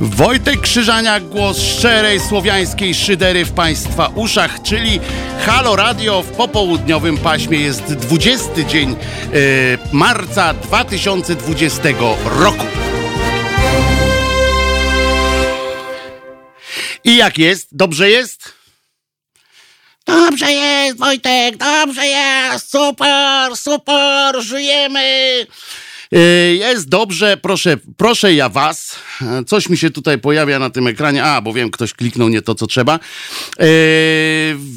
Wojtek Krzyżaniak, głos szczerej słowiańskiej szydery w Państwa uszach, czyli Halo Radio w popołudniowym paśmie. Jest 20 dzień e, marca 2020 roku. I jak jest? Dobrze jest? Dobrze jest, Wojtek, dobrze jest, super, super, żyjemy. E, jest dobrze, proszę, proszę ja was. Coś mi się tutaj pojawia na tym ekranie. A, bo wiem, ktoś kliknął nie to, co trzeba. E,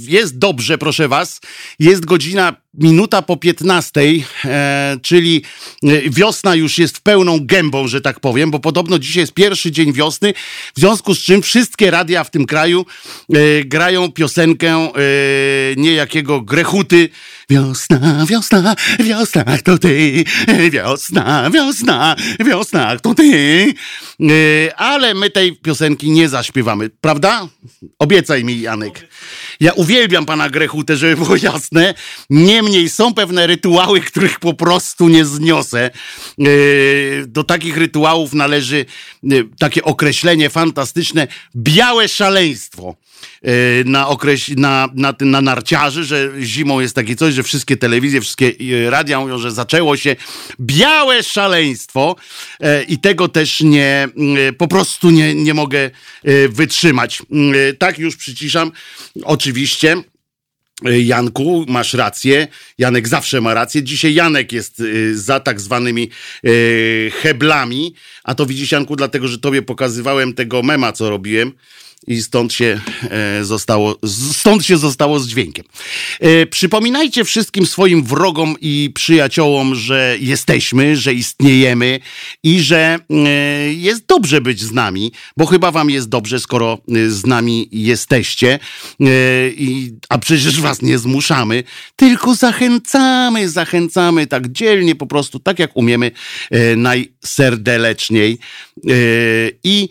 jest dobrze, proszę was. Jest godzina minuta po 15, czyli wiosna już jest w pełną gębą, że tak powiem, bo podobno dzisiaj jest pierwszy dzień wiosny, w związku z czym wszystkie radia w tym kraju grają piosenkę niejakiego Grechuty, Wiosna, wiosna, wiosna, to ty. Wiosna, wiosna, wiosna, to ty. E, ale my tej piosenki nie zaśpiewamy, prawda? Obiecaj mi, Janek. Ja uwielbiam pana Grechutę, żeby było jasne. Niemniej są pewne rytuały, których po prostu nie zniosę. E, do takich rytuałów należy e, takie określenie fantastyczne białe szaleństwo. E, na, okreś, na, na, na narciarzy, że zimą jest takie coś, że wszystkie telewizje, wszystkie e, radia mówią, że zaczęło się białe szaleństwo e, i tego też nie, po prostu nie, nie mogę wytrzymać. Tak już przyciszam. Oczywiście. Janku, masz rację. Janek zawsze ma rację. Dzisiaj Janek jest za tak zwanymi heblami. A to widzisz, Janku, dlatego, że tobie pokazywałem tego mema, co robiłem i stąd się e, zostało, stąd się zostało z dźwiękiem. E, przypominajcie wszystkim swoim wrogom i przyjaciołom, że jesteśmy, że istniejemy i że e, jest dobrze być z nami, bo chyba wam jest dobrze, skoro z nami jesteście, a przecież was nie zmuszamy, tylko zachęcamy, zachęcamy tak dzielnie po prostu, tak jak umiemy najserdeleczniej i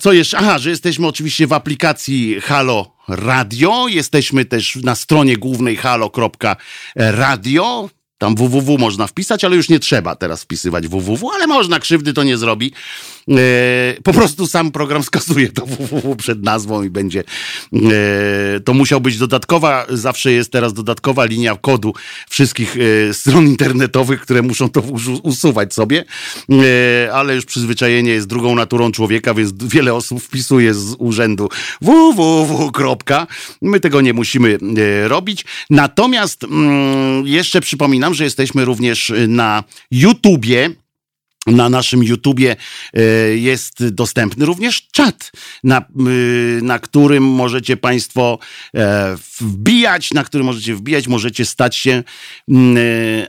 co jeszcze? Aha, że jesteśmy oczywiście w aplikacji Halo Radio. Jesteśmy też na stronie głównej halo.radio. Tam www można wpisać, ale już nie trzeba teraz wpisywać www, ale można, krzywdy to nie zrobi. E, po prostu sam program skasuje to www przed nazwą i będzie. E, to musiał być dodatkowa, zawsze jest teraz dodatkowa linia kodu wszystkich e, stron internetowych, które muszą to usuwać sobie, ale już przyzwyczajenie jest drugą naturą człowieka, więc wiele osób wpisuje z urzędu www. My tego nie musimy robić. Natomiast mm, jeszcze przypominam, że jesteśmy również na YouTubie na naszym YouTubie e, jest dostępny również czat, na, e, na którym możecie Państwo e, wbijać, na którym możecie wbijać, możecie stać się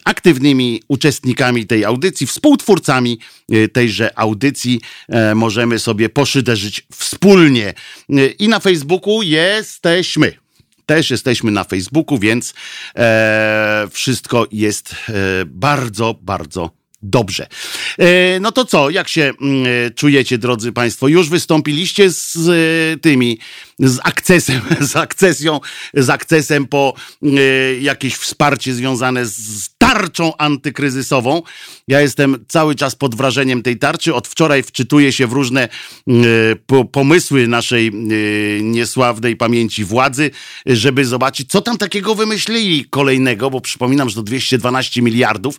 aktywnymi uczestnikami tej audycji, współtwórcami tejże audycji. Możemy sobie poszyderzyć wspólnie. I na Facebooku jesteśmy też jesteśmy na Facebooku, więc e, wszystko jest e, bardzo, bardzo dobrze. E, no to co, jak się mm, e, czujecie, drodzy Państwo? Już wystąpiliście z e, tymi, z akcesem, z akcesją, z akcesem po jakieś wsparcie związane z tarczą antykryzysową. Ja jestem cały czas pod wrażeniem tej tarczy. Od wczoraj wczytuję się w różne pomysły naszej niesławnej pamięci władzy, żeby zobaczyć, co tam takiego wymyślili kolejnego, bo przypominam, że to 212 miliardów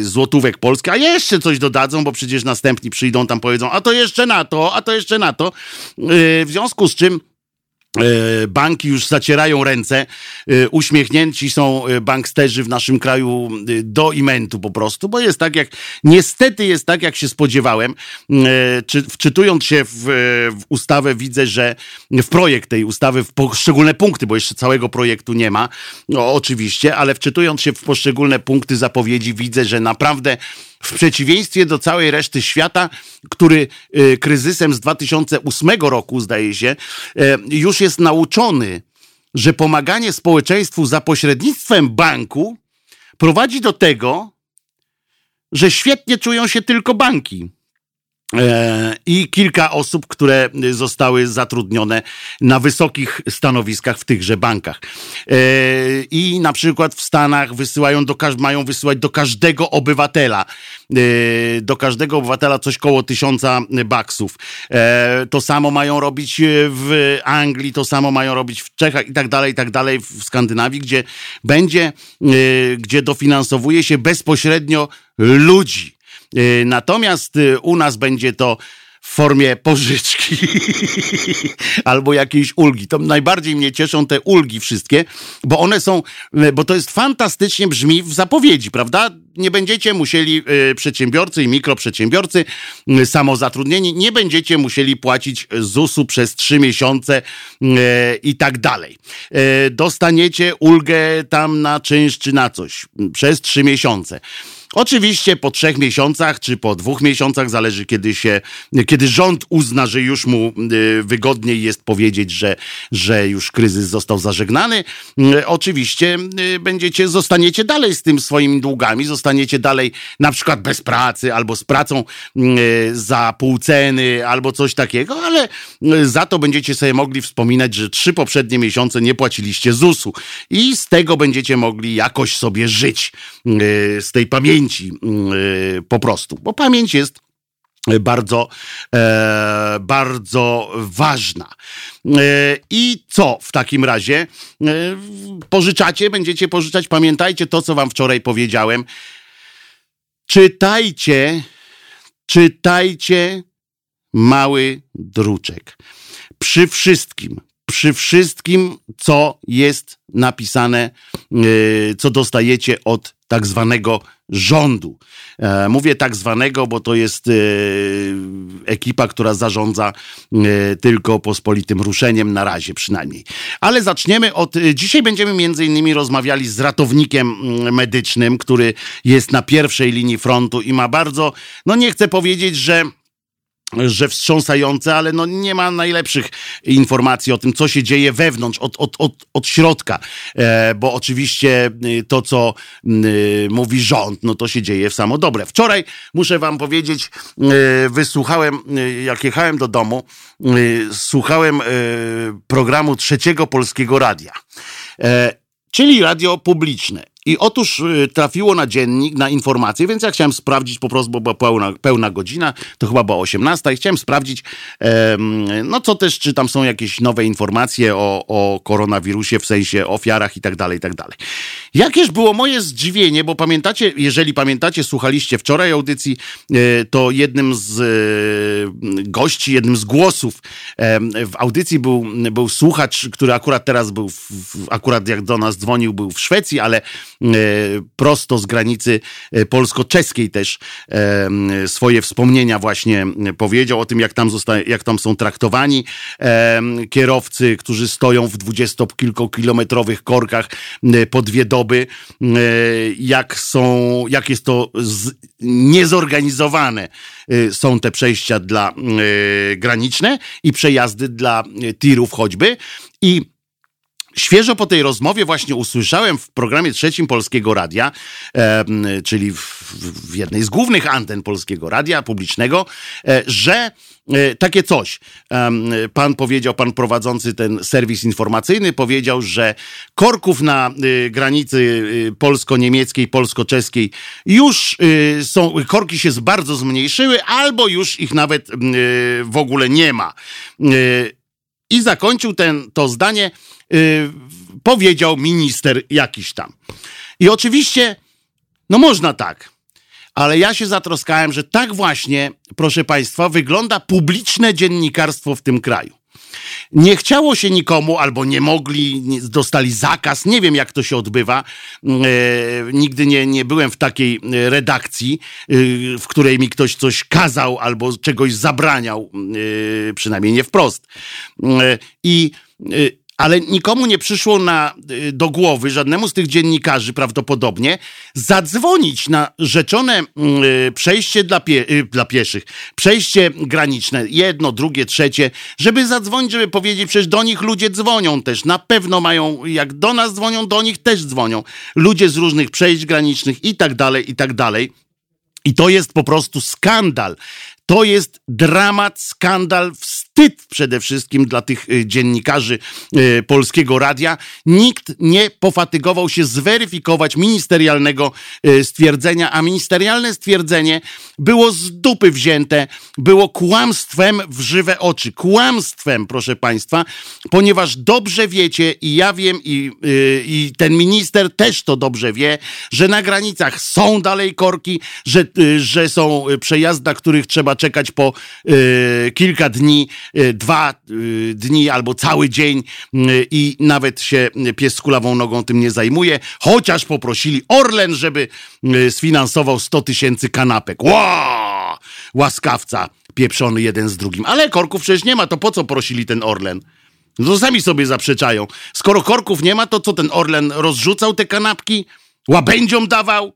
złotówek Polski, a jeszcze coś dodadzą, bo przecież następni przyjdą tam powiedzą, a to jeszcze na to, a to jeszcze na to. W związku z czym banki już zacierają ręce, e, uśmiechnięci są e, banksterzy w naszym kraju do imentu po prostu, bo jest tak jak, niestety jest tak jak się spodziewałem. Czy, wczytując się w, w ustawę widzę, że w projekt tej ustawy, w poszczególne punkty, bo jeszcze całego projektu nie ma, no, oczywiście, ale wczytując się w poszczególne punkty zapowiedzi widzę, że naprawdę w przeciwieństwie do całej reszty świata, który y, kryzysem z 2008 roku, zdaje się, y, już jest nauczony, że pomaganie społeczeństwu za pośrednictwem banku prowadzi do tego, że świetnie czują się tylko banki. E, i kilka osób, które zostały zatrudnione na wysokich stanowiskach w tychże bankach. E, I na przykład w Stanach wysyłają do, mają wysyłać do każdego obywatela, e, do każdego obywatela coś koło tysiąca baksów. To samo mają robić w Anglii, to samo mają robić w Czechach i tak dalej, i tak dalej, w Skandynawii, gdzie będzie, gdzie dofinansowuje się bezpośrednio ludzi natomiast y, u nas będzie to w formie pożyczki albo jakiejś ulgi. To najbardziej mnie cieszą te ulgi wszystkie, bo one są, y, bo to jest fantastycznie brzmi w zapowiedzi, prawda? Nie będziecie musieli przedsiębiorcy i mikroprzedsiębiorcy samozatrudnieni, nie będziecie musieli płacić ZUS-u przez trzy miesiące i tak dalej. Dostaniecie ulgę tam na czynsz czy na coś przez trzy miesiące. Oczywiście po trzech miesiącach, czy po dwóch miesiącach, zależy kiedy się, kiedy rząd uzna, że już mu y, wygodniej jest powiedzieć, że, że już kryzys został zażegnany. Y, oczywiście y, będziecie, zostaniecie dalej z tym swoimi długami, zostaniecie dalej na przykład bez pracy, albo z pracą za pół ceny, albo coś takiego, ale za to będziecie sobie mogli wspominać, że trzy poprzednie miesiące nie płaciliście ZUS-u i z tego będziecie mogli jakoś sobie żyć, z tej pamięci pamięci mm, po prostu, bo pamięć jest bardzo, e, bardzo ważna. E, I co w takim razie? E, pożyczacie, będziecie pożyczać. Pamiętajcie to, co wam wczoraj powiedziałem. Czytajcie, czytajcie mały druczek. Przy wszystkim, przy wszystkim, co jest napisane, co dostajecie od tak zwanego rządu. E, mówię tak zwanego, bo to jest e, ekipa, która zarządza e, tylko pospolitym ruszeniem na razie przynajmniej. Ale zaczniemy od. Dzisiaj będziemy między innymi rozmawiali z ratownikiem mm, medycznym, który jest na pierwszej linii frontu i ma bardzo, no nie chcę powiedzieć, że że wstrząsające, ale no nie ma najlepszych informacji o tym, co się dzieje wewnątrz, od, od, od, od środka, e, bo oczywiście y, to, co y, mówi rząd, no to się dzieje w samo dobre. Wczoraj, muszę wam powiedzieć, y, wysłuchałem, jak jechałem do domu, słuchałem programu Trzeciego Polskiego Radia, e, czyli radio publiczne. I otóż y, trafiło na dziennik, na informacje, więc ja chciałem sprawdzić po prostu, bo była pełna, pełna godzina, to chyba była 18 i chciałem sprawdzić, no co też, czy tam są jakieś nowe informacje o, o koronawirusie, w sensie ofiarach i tak dalej, i tak dalej. Jakież było moje zdziwienie, bo pamiętacie, jeżeli pamiętacie, słuchaliście wczoraj audycji, e, to jednym z e, gości, jednym z głosów w audycji był, był słuchacz, który akurat teraz był, w, akurat jak do nas dzwonił, był w Szwecji, ale prosto z granicy e, polsko-czeskiej też e, swoje wspomnienia właśnie powiedział o tym, jak tam, zosta- jak tam są traktowani kierowcy, którzy stoją w dwudziestokilkokilometrowych korkach po dwie doby, jak są, jak jest to z- niezorganizowane są te przejścia dla graniczne i przejazdy dla tirów choćby i Świeżo po tej rozmowie właśnie usłyszałem w programie trzecim Polskiego Radia, e, czyli w, w, jednej z głównych anten Polskiego Radia publicznego, e, że e, takie coś. Pan powiedział, pan prowadzący ten serwis informacyjny powiedział, że korków na e, granicy e, polsko-niemieckiej, polsko-czeskiej już e, są, korki się bardzo zmniejszyły, albo już ich nawet w ogóle nie ma. I zakończył ten, to zdanie Y, powiedział minister jakiś tam. I oczywiście, no można tak, ale ja się zatroskałem, że tak właśnie, proszę Państwa, wygląda publiczne dziennikarstwo w tym kraju. Nie chciało się nikomu, albo nie mogli, dostali zakaz. Nie wiem, jak to się odbywa. E, nigdy nie, nie byłem w takiej redakcji, e, w której mi ktoś coś kazał albo czegoś zabraniał, e, przynajmniej nie wprost. I ale nikomu nie przyszło na, y, do głowy, żadnemu z tych dziennikarzy prawdopodobnie, zadzwonić na rzeczone y, przejście dla, pie, y, dla pieszych, przejście graniczne, jedno, drugie, trzecie, żeby zadzwonić, żeby powiedzieć, przecież do nich ludzie dzwonią też, na pewno mają, jak do nas dzwonią, do nich też dzwonią. Ludzie z różnych przejść granicznych i tak dalej, i tak dalej. I to jest po prostu skandal To jest dramat, skandal, wstyd przede wszystkim dla tych y, dziennikarzy y, Polskiego Radia. Nikt nie pofatygował się zweryfikować ministerialnego y, stwierdzenia, a ministerialne stwierdzenie było z dupy wzięte, było kłamstwem w żywe oczy. Kłamstwem, proszę Państwa, ponieważ dobrze wiecie i ja wiem i, i ten minister też to dobrze wie, że na granicach są dalej korki, że, że są przejazdy, na których trzeba czekać po kilka dni Y, dwa y, dni albo cały dzień y, i nawet się pies z kulawą nogą tym nie zajmuje, chociaż poprosili Orlen, żeby sfinansował 100 tysięcy kanapek. Wow! Łaskawca pieprzony jeden z drugim. Ale korków przecież nie ma, to po co prosili ten Orlen? No to sami sobie zaprzeczają. Skoro korków nie ma, to co ten Orlen rozrzucał te kanapki? Łabędziom dawał?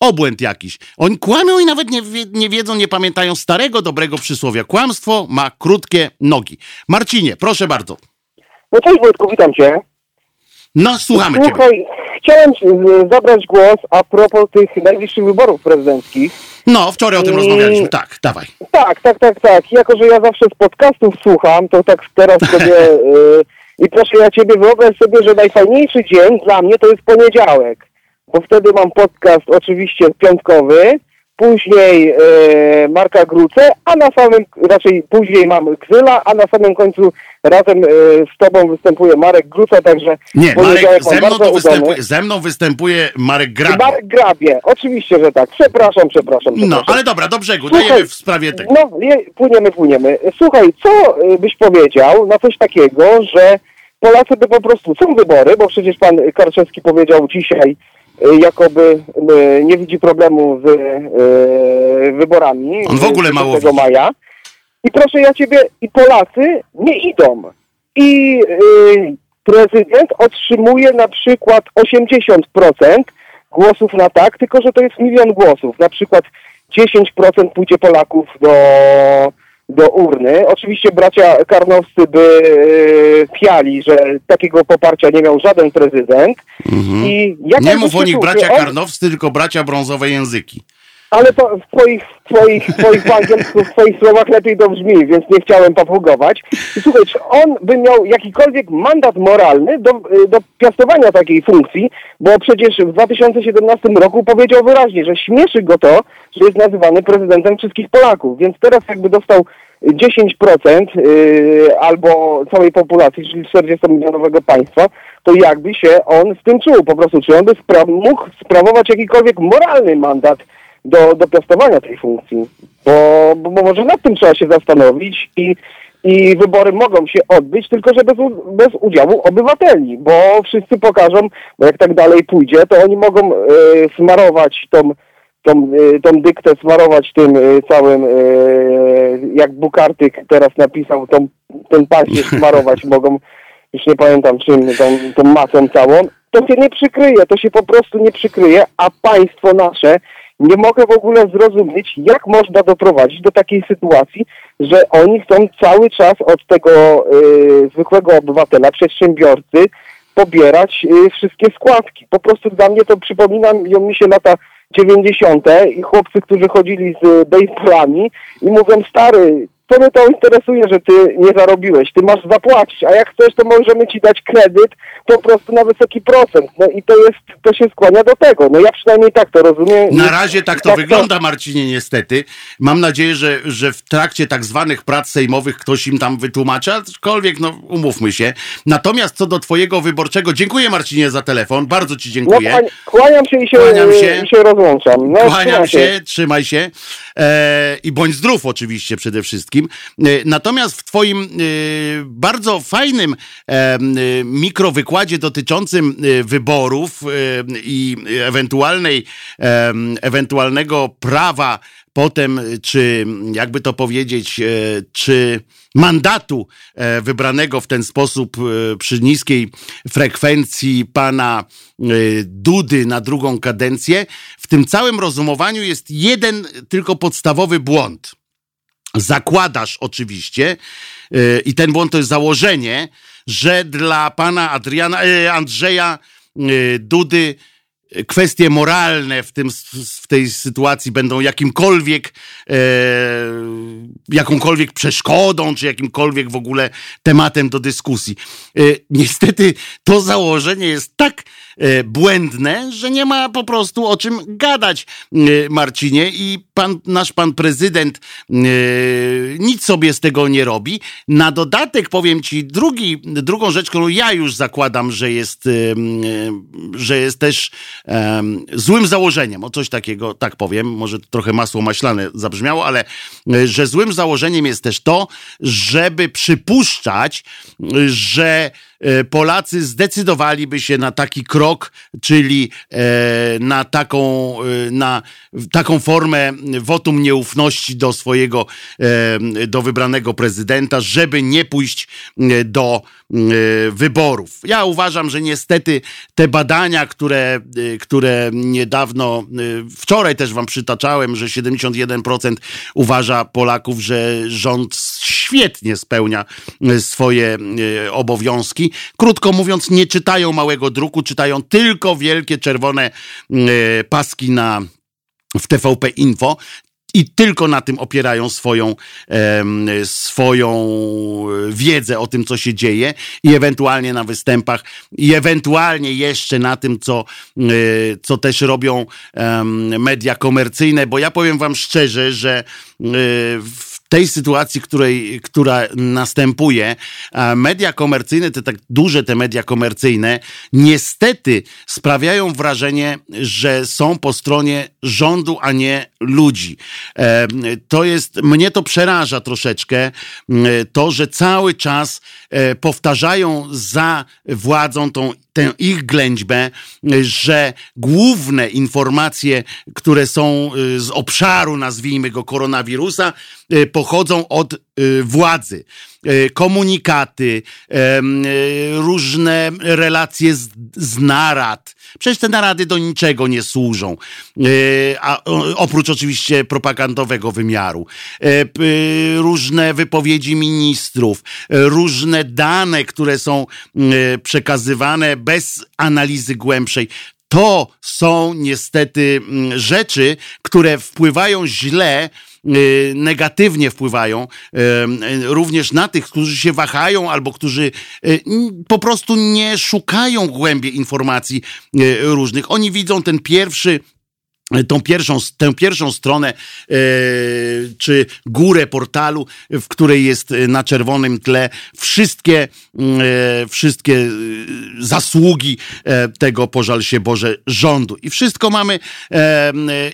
Obłęd jakiś. Oni kłamią i nawet nie, nie wiedzą, nie pamiętają starego, dobrego przysłowia. Kłamstwo ma krótkie nogi. Marcinie, proszę bardzo. No cześć Wojtku, witam cię. No, słuchamy Słuchaj, ciebie. chciałem zabrać głos a propos tych najbliższych wyborów prezydenckich. No, wczoraj o tym I... rozmawialiśmy. Tak, dawaj. Tak, tak, tak, tak. Jako, że ja zawsze z podcastów słucham, to tak teraz sobie... Yy, I proszę ja ciebie, wyobraź sobie, że najfajniejszy dzień dla mnie to jest poniedziałek bo wtedy mam podcast oczywiście piątkowy, później e, Marka Gruce, a na samym, raczej później mam Gzyla, a na samym końcu razem e, z Tobą występuje Marek Gruca, także... Nie, Marek, ze mną, występuje, ze mną występuje Marek Grabie. Marek Grabie, oczywiście, że tak. Przepraszam, przepraszam. No, ale dobra, do brzegu, Słuchaj, dajemy w sprawie tego. No, płyniemy, płyniemy. Słuchaj, co e, byś powiedział na coś takiego, że Polacy by po prostu, są wybory, bo przecież pan Karczewski powiedział dzisiaj, jakoby y, nie widzi problemu z y, wyborami. On w ogóle mało widzi. maja. I proszę ja ciebie, i Polacy nie idą. I prezydent otrzymuje na przykład 80% głosów na tak, tylko że to jest milion głosów. Na przykład 10% pójdzie Polaków do do urny. Oczywiście bracia Karnowscy by e, piali, że takiego poparcia nie miał żaden prezydent. Mhm. I nie mów o nich bracia on... Karnowscy, tylko bracia brązowe języki. Ale to w twoich, twoich, twoich w twoich słowach lepiej to brzmi, więc nie chciałem papugować. I słuchaj, czy on by miał jakikolwiek mandat moralny do, do piastowania takiej funkcji, bo przecież w 2017 roku powiedział wyraźnie, że śmieszy go to, że jest nazywany prezydentem wszystkich Polaków. Więc teraz jakby dostał 10% yy, albo całej populacji, czyli 40-milionowego państwa, to jakby się on z tym czuł po prostu, czy on by mógł sprawować jakikolwiek moralny mandat do, do piastowania tej funkcji. Bo, bo, może nad tym trzeba się zastanowić i, i wybory mogą się odbyć, tylko że bez, bez udziału obywateli, bo wszyscy pokażą, bo jak tak dalej pójdzie, to oni mogą e, smarować tą, tą, e, tą dyktę, smarować tym e, całym, jak Bukartyk teraz napisał, tą, ten paździerz smarować mogą, już nie pamiętam czym, tą, tą masą całą, to się nie przykryje, to się po prostu nie przykryje, a państwo nasze nie mogę w ogóle zrozumieć, jak można doprowadzić do takiej sytuacji, że oni chcą cały czas od tego y, zwykłego obywatela, przedsiębiorcy, pobierać y, wszystkie składki. Po prostu dla mnie to przypomina mi się lata 90. i chłopcy, którzy chodzili z baseballami i mówią, stary, co mnie to interesuje, że ty nie zarobiłeś, ty masz zapłacić, a jak chcesz, to możemy ci dać kredyt po prostu na wysoki procent. No i to jest, to się skłania do tego. No ja przynajmniej tak to rozumiem. Na razie tak to tak wygląda, to... Marcinie, niestety. Mam nadzieję, że, że w trakcie tak zwanych prac sejmowych ktoś im tam wytłumaczy, aczkolwiek, no umówmy się. Natomiast co do twojego wyborczego, dziękuję Marcinie za telefon, bardzo ci dziękuję. No, kłaniam się i się, kłaniam się. I się rozłączam. No, kłaniam się, się, trzymaj się i bądź zdrów oczywiście przede wszystkim. E, natomiast w twoim e, bardzo fajnym e, mikrowykładzie dotyczącym wyborów i ewentualnej, ewentualnego prawa potem, czy jakby to powiedzieć, e, czy mandatu e, wybranego w ten sposób e, przy niskiej frekwencji pana Dudy na drugą kadencję, w tym całym rozumowaniu jest jeden tylko podstawowy błąd. Zakładasz oczywiście, i ten błąd to jest założenie, że dla pana Adriana, Andrzeja Dudy kwestie moralne w, tym, w tej sytuacji będą jakimkolwiek, e, jakąkolwiek przeszkodą, czy jakimkolwiek w ogóle tematem do dyskusji. E, niestety to założenie jest tak błędne, że nie ma po prostu o czym gadać, e, Marcinie. I pan, nasz pan prezydent e, nic sobie z tego nie robi. Na dodatek powiem ci drugi, drugą rzecz, którą ja już zakładam, że jest, że jest też złym założeniem, o coś takiego, tak powiem, może trochę masło maślane zabrzmiało, ale że złym założeniem jest też to, żeby przypuszczać, że E, Polacy zdecydowaliby się na taki krok, czyli e, na taką, e, na taką formę wotum nieufności do swojego, do wybranego prezydenta, żeby nie pójść do wyborów. Ja uważam, że niestety te badania, które, które niedawno, wczoraj też wam przytaczałem, że 71% uważa Polaków, że rząd świetnie spełnia swoje obowiązki, Krótko mówiąc, nie czytają małego druku, czytają tylko wielkie czerwone e, paski na w TVP Info i tylko na tym opierają swoją, e, swoją wiedzę o tym, co się dzieje i ewentualnie na występach i ewentualnie jeszcze na tym, co, e, co też robią e, media komercyjne, bo ja powiem wam szczerze, że e, w tej sytuacji, której, która następuje, media komercyjne, te tak duże te media komercyjne, niestety sprawiają wrażenie, że są po stronie rządu, a nie ludzi. E, to jest, mnie to przeraża troszeczkę, to, że cały czas e, powtarzają za władzą tą tę ich ględźbę, że główne informacje, które są y, z obszaru, nazwijmy go, koronawirusa, y, pochodzą od y, władzy. Komunikaty, różne relacje z, z narad. Przecież te narady do niczego nie służą, a oprócz oczywiście propagandowego wymiaru. Różne wypowiedzi ministrów, różne dane, które są przekazywane bez analizy głębszej. To są niestety mm, rzeczy, które wpływają źle y, negatywnie wpływają y, również na tych, którzy się wahają albo którzy y, po prostu nie szukają głębiej informacji różnych. Oni widzą ten pierwszy tą pierwszą, tę pierwszą stronę e, czy górę portalu, w której jest e, na czerwonym tle wszystkie, mm, e, wszystkie zasługi tego, pożal się Boże, rządu. I wszystko mamy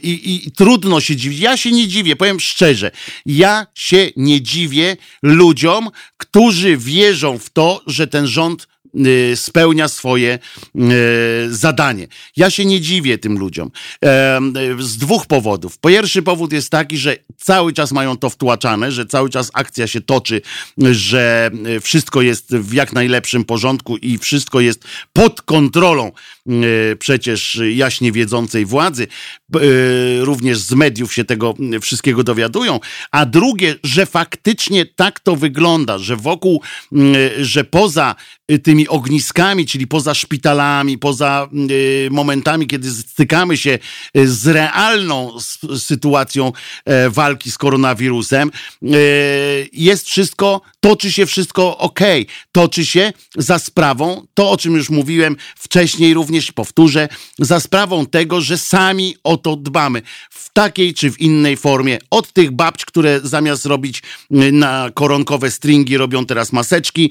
i, i trudno się dziwić. Ja się nie dziwię, powiem szczerze. Ja się nie dziwię ludziom, którzy wierzą w to, że ten rząd spełnia swoje y, zadanie. Ja się nie dziwię tym ludziom z dwóch powodów. Pierwszy powód jest taki, że cały czas mają to wtłaczane, że cały czas akcja się toczy, że y, wszystko jest w jak najlepszym porządku i wszystko jest pod kontrolą przecież jaśnie wiedzącej władzy. Również z mediów się tego wszystkiego dowiadują. A drugie, że faktycznie tak to wygląda, że wokół, że poza tymi tymi ogniskami, czyli poza szpitalami, poza y, momentami, kiedy stykamy się y, z realną sytuacją e, walki z koronawirusem, e, jest wszystko, toczy się wszystko ok. Toczy się za sprawą, to o czym już mówiłem wcześniej, również powtórzę, za sprawą tego, że sami o to dbamy w takiej czy w innej formie. Od tych babć, które zamiast robić y, na koronkowe stringi, robią teraz maseczki,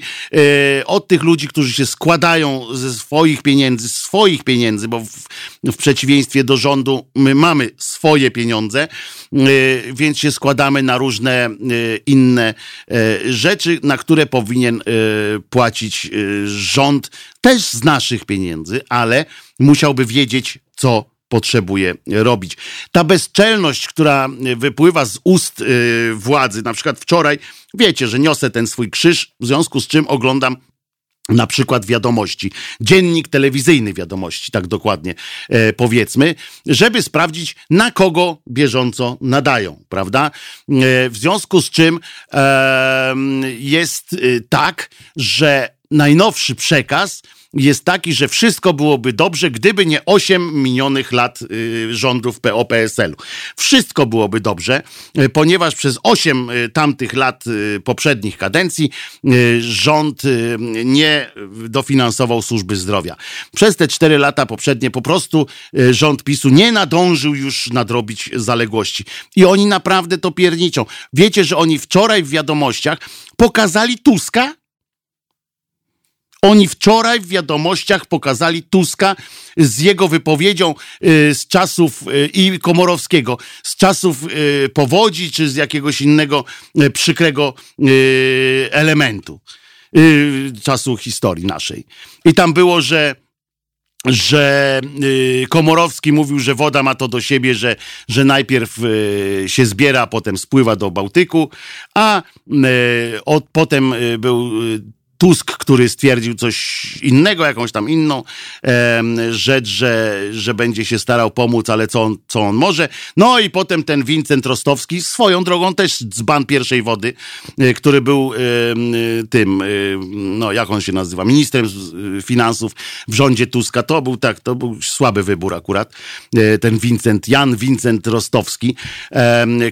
od tych ludzi, którzy którzy się składają ze swoich pieniędzy, swoich pieniędzy, bo w, w przeciwieństwie do rządu my mamy swoje pieniądze, y, więc się składamy na różne y, inne y, rzeczy, na które powinien płacić rząd też z naszych pieniędzy, ale musiałby wiedzieć, co potrzebuje robić. Ta bezczelność, która wypływa z ust władzy, na przykład wczoraj, wiecie, że niosę ten swój krzyż, w związku z czym oglądam na przykład wiadomości, dziennik telewizyjny wiadomości, tak dokładnie e, powiedzmy, żeby sprawdzić, na kogo bieżąco nadają, prawda? E, w związku z czym e, jest tak, że najnowszy przekaz jest taki, że wszystko byłoby dobrze, gdyby nie 8 minionych lat y, rządów PO-PSL-u. Wszystko byłoby dobrze, y, ponieważ przez 8 y, tamtych lat poprzednich kadencji rząd nie dofinansował służby zdrowia. Przez te 4 lata poprzednie po prostu rząd PiSu nie nadążył już nadrobić zaległości. I oni naprawdę to pierniczą. Wiecie, że oni wczoraj w wiadomościach pokazali Tuska, oni wczoraj w wiadomościach pokazali Tuska z jego wypowiedzią y, z czasów y, i Komorowskiego, z czasów y, powodzi czy z jakiegoś innego przykrego elementu czasu historii naszej. I tam było, że że Komorowski mówił, że woda ma to do siebie, że, że najpierw się zbiera, a potem spływa do Bałtyku, a od, potem był Tusk, który stwierdził coś innego, jakąś tam inną e, rzecz, że, że będzie się starał pomóc, ale co on, co on może. No i potem ten Wincent Rostowski, swoją drogą też dzban pierwszej wody, e, który był e, tym, e, no jak on się nazywa, ministrem finansów w rządzie Tuska. To był tak, to był słaby wybór akurat. E, ten Wincent, Jan Wincent Rostowski,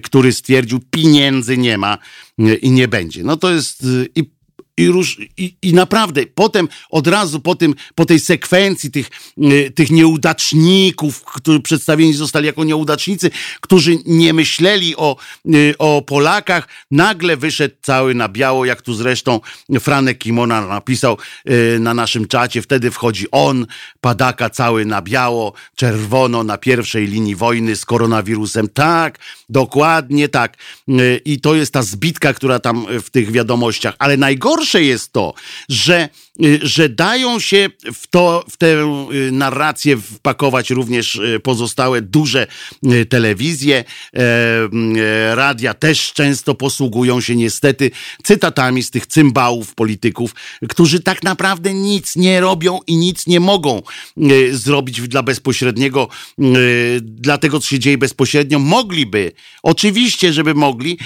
który stwierdził, pieniędzy nie ma e, i nie będzie. No to jest i i, róż, i, I naprawdę potem od razu po, tym, po tej sekwencji tych, y, tych nieudaczników, którzy przedstawieni zostali jako nieudacznicy, którzy nie myśleli o, y, o Polakach, nagle wyszedł cały na biało, jak tu zresztą Franek Kimona napisał y, na naszym czacie. Wtedy wchodzi on, padaka cały na biało, czerwono na pierwszej linii wojny z koronawirusem. Tak, dokładnie tak. I to jest ta zbitka, która tam w tych wiadomościach. Ale najgorsze, najgorsze jest to, że, że dają się w, to, w tę y, narrację wpakować również y, pozostałe duże telewizje, e, radia też często posługują się niestety cytatami z tych cymbałów polityków, którzy tak naprawdę nic nie robią i nic nie mogą zrobić dla bezpośredniego, dla tego, co się dzieje bezpośrednio. Mogliby, oczywiście, żeby mogli,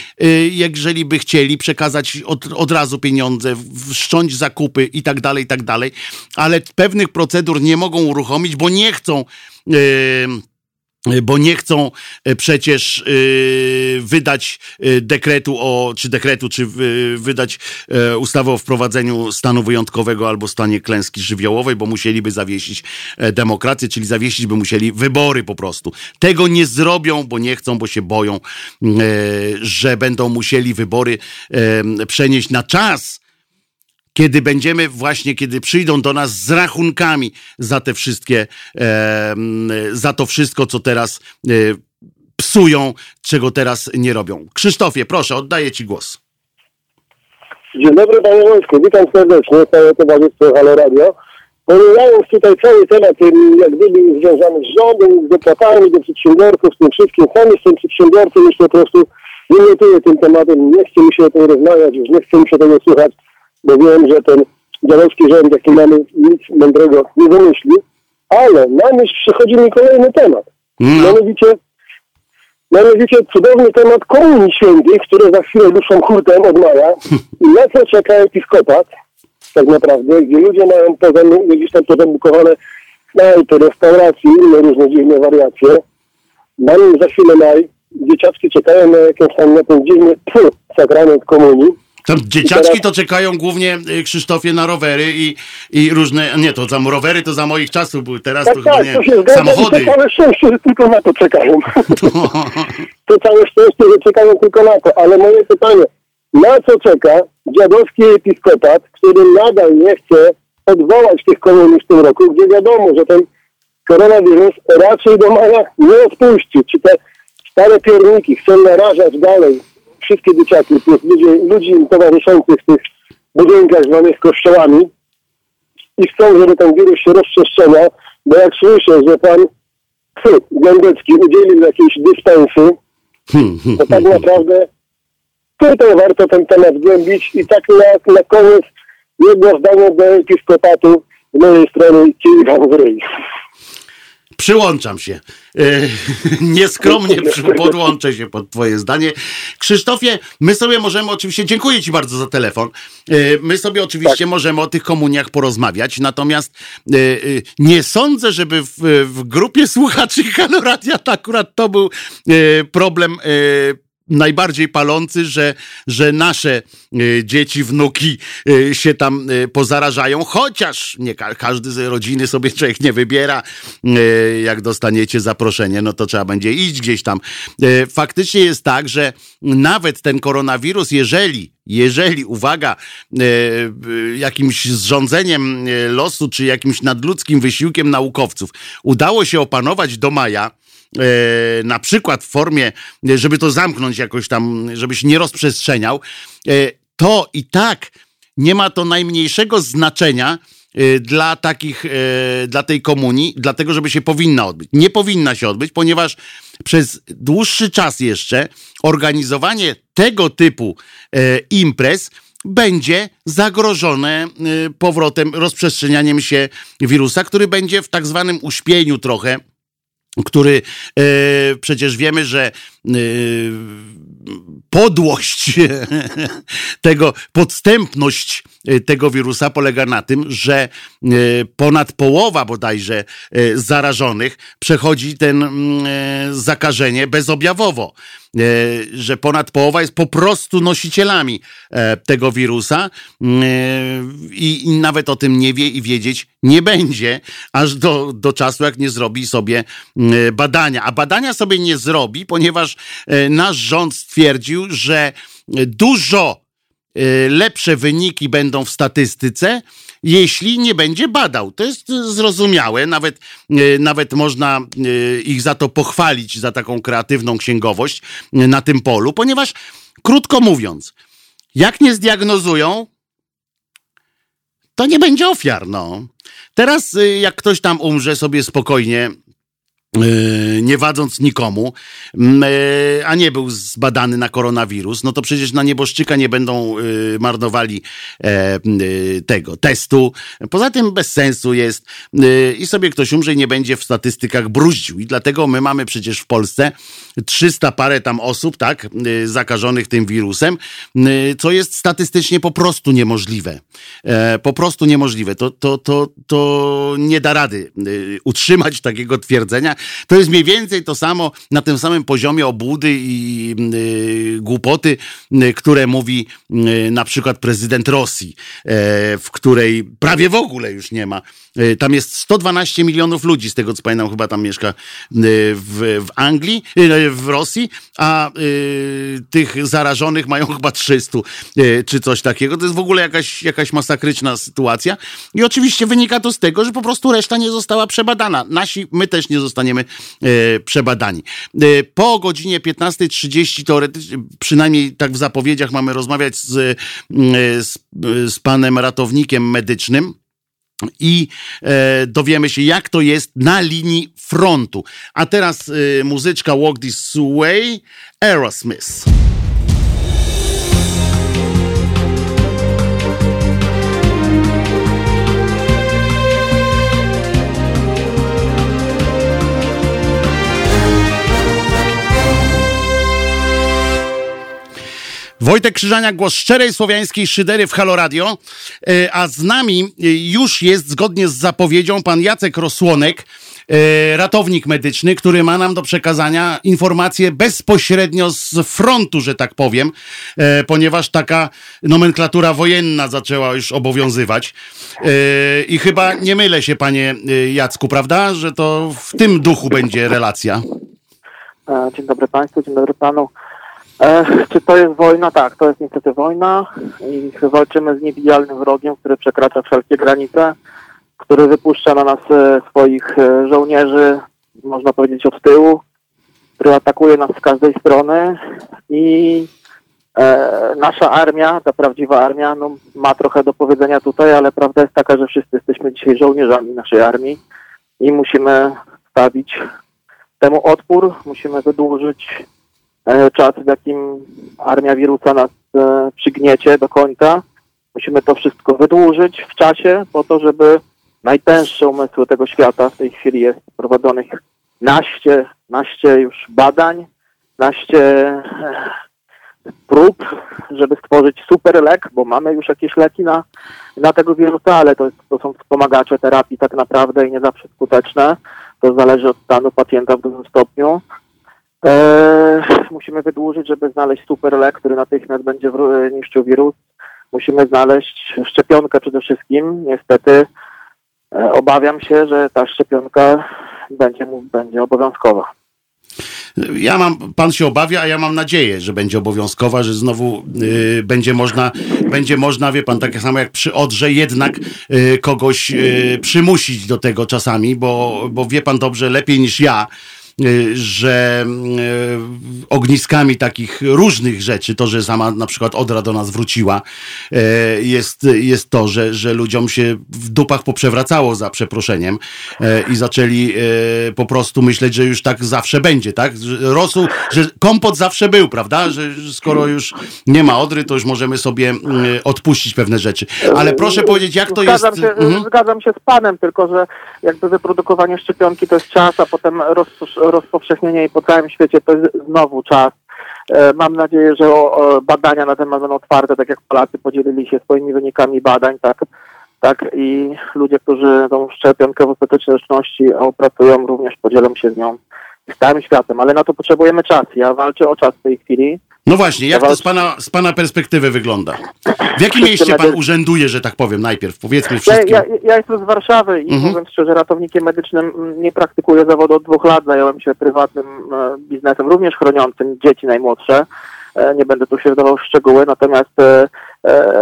jeżeli by chcieli przekazać od, od razu pieniądze wszcząć zakupy i tak dalej, i tak dalej, ale pewnych procedur nie mogą uruchomić, bo nie chcą. Yy, bo nie chcą e, przecież yy, wydać dekretu o, czy dekretu, czy yy, wydać yy, ustawę o wprowadzeniu stanu wyjątkowego albo stanie klęski żywiołowej, bo musieliby zawiesić demokrację, czyli zawiesić by musieli wybory po prostu. Tego nie zrobią, bo nie chcą, bo się boją, że będą musieli wybory przenieść na czas, kiedy będziemy właśnie, kiedy przyjdą do nas z rachunkami za te wszystkie, e, za to wszystko, co teraz e, psują, czego teraz nie robią. Krzysztofie, proszę, oddaję Ci głos. Dzień dobry Panie Wojsku, witam serdecznie, całe towarzystwo Halo Radio. Pomijając tutaj cały temat, jak gdyby związany z rządem, z dopłatami do przedsiębiorców, z tym wszystkim, sam jestem przedsiębiorcą, już po prostu nie notuję tym tematem, nie chcę mi się o tym rozmawiać, już nie chcę mi się tego słuchać bo wiem, że ten dziadowski rząd, jaki mamy, nic mądrego nie wymyśli, ale na myśl przychodzi mi kolejny temat. Mm. Mianowicie, mianowicie cudowny temat Komunii Świętej, które za chwilę ruszą hurtem od maja i na co czeka episkopat, tak naprawdę, gdzie ludzie mają poza, gdzieś tam pozabukowane knajpy, restauracje i inne różne dziwne wariacje. Mamy za chwilę maj, dzieciaczki czekają na jakąś tam na ten dziwny sakrament komunii. Tam dzieciaczki to czekają głównie, y, Krzysztofie, na rowery i, i różne, nie, to za rowery to za moich czasów były, teraz tak, to tak, chyba nie, to zgadza, samochody. To całe szczęście, że tylko na to czekają. to całe szczęście, że czekają tylko na to, ale moje pytanie, na co czeka dziadowski episkopat, który nadal nie chce odwołać tych komunii w tym roku, gdzie wiadomo, że ten koronawirus raczej do maja nie odpuści. Czy te stare pierniki chcą narażać dalej wszystkie dzieciaki, tych ludzi, ludzi towarzyszących w tych budynkach zwanych kościołami i chcą, żeby ten wirus się rozprzestrzeniał, bo jak słyszę, że pan Gędecki udzielił jakiejś dyspensy, to tak naprawdę tutaj warto ten temat zgłębić i tak na, na koniec jedno zdanie do episkopatu z mojej strony kij wam. Przyłączam się. E, nieskromnie podłączę się pod Twoje zdanie. Krzysztofie, my sobie możemy oczywiście, dziękuję Ci bardzo za telefon. E, my sobie oczywiście tak. możemy o tych komuniach porozmawiać, natomiast e, nie sądzę, żeby w, w grupie słuchaczy Haloradia to akurat to był problem najbardziej palący, że, że nasze y, dzieci, wnuki y, się tam y, pozarażają, chociaż nie ka każdy z rodziny sobie człowiek nie wybiera. Jak dostaniecie zaproszenie, no to trzeba będzie iść gdzieś tam. Faktycznie jest tak, że nawet ten koronawirus, jeżeli jeżeli, uwaga, jakimś zrządzeniem losu, czy jakimś nadludzkim wysiłkiem naukowców udało się opanować do maja, E, na przykład w formie, żeby to zamknąć jakoś tam, żebyś nie rozprzestrzeniał, e, to i tak nie ma to najmniejszego znaczenia e, dla takich, dla tej komunii, dlatego żeby się powinna odbyć. Nie powinna się odbyć, ponieważ przez dłuższy czas jeszcze organizowanie tego typu imprez będzie zagrożone powrotem, rozprzestrzenianiem się wirusa, który będzie w tak zwanym uśpieniu trochę który e, przecież wiemy, że e, podłość tego, podstępność e, tego wirusa polega na tym, że ponad połowa bodajże zarażonych przechodzi ten mm, zakażenie bezobjawowo. Że ponad połowa jest po prostu nosicielami tego wirusa i, i nawet o tym nie wie i wiedzieć nie będzie, aż do, do czasu, jak nie zrobi sobie badania. A badania sobie nie zrobi, ponieważ nasz rząd stwierdził, że dużo lepsze wyniki będą w statystyce, jeśli nie będzie badał. To jest zrozumiałe, nawet, y, nawet można y, ich za to pochwalić, za taką kreatywną księgowość na tym polu, ponieważ, krótko mówiąc, jak nie zdiagnozują, to nie będzie ofiar, no. Teraz, jak ktoś tam umrze sobie spokojnie E, nie wadząc nikomu, e, a nie był zbadany na koronawirus, no to przecież na nieboszczyka nie będą e, marnowali tego testu. Poza tym bez sensu jest i sobie ktoś umrze i nie będzie w statystykach bruździł. I dlatego my mamy przecież w Polsce 300 parę tam osób, tak, zakażonych tym wirusem, co jest statystycznie po prostu niemożliwe. Po prostu niemożliwe. To, to, to, to nie da rady utrzymać takiego twierdzenia to jest mniej więcej to samo na tym samym poziomie obłudy i y, głupoty, y, które mówi y, na przykład prezydent Rosji, e, w której prawie w ogóle już nie ma. E, tam jest 112 milionów ludzi, z tego co pamiętam, chyba tam mieszka w, w Anglii, w Rosji, a tych zarażonych mają chyba 300 czy coś takiego. To jest w ogóle jakaś, jakaś masakryczna sytuacja. I oczywiście wynika to z tego, że po prostu reszta nie została przebadana. Nasi, my też nie zostaniemy E, przebadani. E, po godzinie 15.30 teoretycznie, przynajmniej tak w zapowiedziach mamy rozmawiać z, e, z, z panem ratownikiem medycznym i e, dowiemy się, jak to jest na linii frontu. A teraz e, muzyczka Walk This Way, Aerosmith. Wojtek Krzyżania, głos szczerej słowiańskiej szydery w Halo Radio, e, a z nami e, już jest, zgodnie z zapowiedzią, pan Jacek Rosłonek, e, ratownik medyczny, który ma nam do przekazania informacje bezpośrednio z frontu, że tak powiem, ponieważ taka nomenklatura wojenna zaczęła już obowiązywać. I chyba nie mylę się, panie Jacku, prawda, że to w tym duchu będzie relacja. Dzień dobry państwu, dzień dobry panu. E, czy to jest wojna? Tak, to jest niestety wojna i walczymy z niewidzialnym wrogiem, który przekracza wszelkie granice, który wypuszcza na nas e, swoich e, żołnierzy, można powiedzieć od tyłu, który atakuje nas z każdej strony i e, nasza armia, ta prawdziwa armia, no, ma trochę do powiedzenia tutaj, ale prawda jest taka, że wszyscy jesteśmy dzisiaj żołnierzami naszej armii i musimy stawić temu odpór, musimy wydłużyć czas, w jakim armia wirusa nas przygniecie do końca. Musimy to wszystko wydłużyć w czasie po to, żeby najtęższe umysły tego świata. W tej chwili jest prowadzonych naście, naście już badań, naście e, prób, żeby stworzyć super lek, bo mamy już jakieś leki na, na tego wirusa, ale to, to są wspomagacze terapii tak naprawdę i nie zawsze skuteczne. To zależy od stanu pacjenta w dużym stopniu. Eee, musimy wydłużyć, żeby znaleźć super lek, który natychmiast będzie wró- niszczył wirus. Musimy znaleźć szczepionkę przede wszystkim. Niestety e, obawiam się, że ta szczepionka będzie, będzie obowiązkowa. Ja mam, pan się obawia, a ja mam nadzieję, że będzie obowiązkowa, że znowu y, będzie można, będzie można, wie pan, tak samo jak przy Odrze, jednak y, kogoś y, przymusić do tego czasami, bo, bo wie pan dobrze, lepiej niż ja, że y, ogniskami takich różnych rzeczy, to, że sama na przykład Odra do nas wróciła, y, jest, jest to, że, że ludziom się w dupach poprzewracało za przeproszeniem y, i zaczęli y, po prostu myśleć, że już tak zawsze będzie, tak? Rosół, że kompot zawsze był, prawda? Że skoro już nie ma Odry, to już możemy sobie y, odpuścić pewne rzeczy. Ale proszę powiedzieć, jak to jest... zgadzam Się, Mhm. Zgadzam się z panem, tylko że jakby wyprodukowanie szczepionki to jest czas, a potem rozposz- rozpowszechnienie jej po całym świecie to jest znowu czas. E, Mam nadzieję, że badania na temat będą otwarte, tak jak Polacy podzielili się swoimi wynikami badań, tak, tak i ludzie, którzy tą szczepionkę w ostateczności opracują, również podzielą się z nią z całym światem, ale na to potrzebujemy czasu. Ja walczę o czas w tej chwili. No właśnie, jak to z pana, z pana perspektywy wygląda? W jakim mieście pan urzęduje, że tak powiem, najpierw? Powiedzmy wszystkim. ja, ja jestem z Warszawy i Mhm. mówiąc szczerze, ratownikiem medycznym mm, nie praktykuję zawodu od dwóch lat. Zająłem się prywatnym e, biznesem, również chroniącym dzieci najmłodsze. E, nie będę tu się wdawał w szczegóły, natomiast e,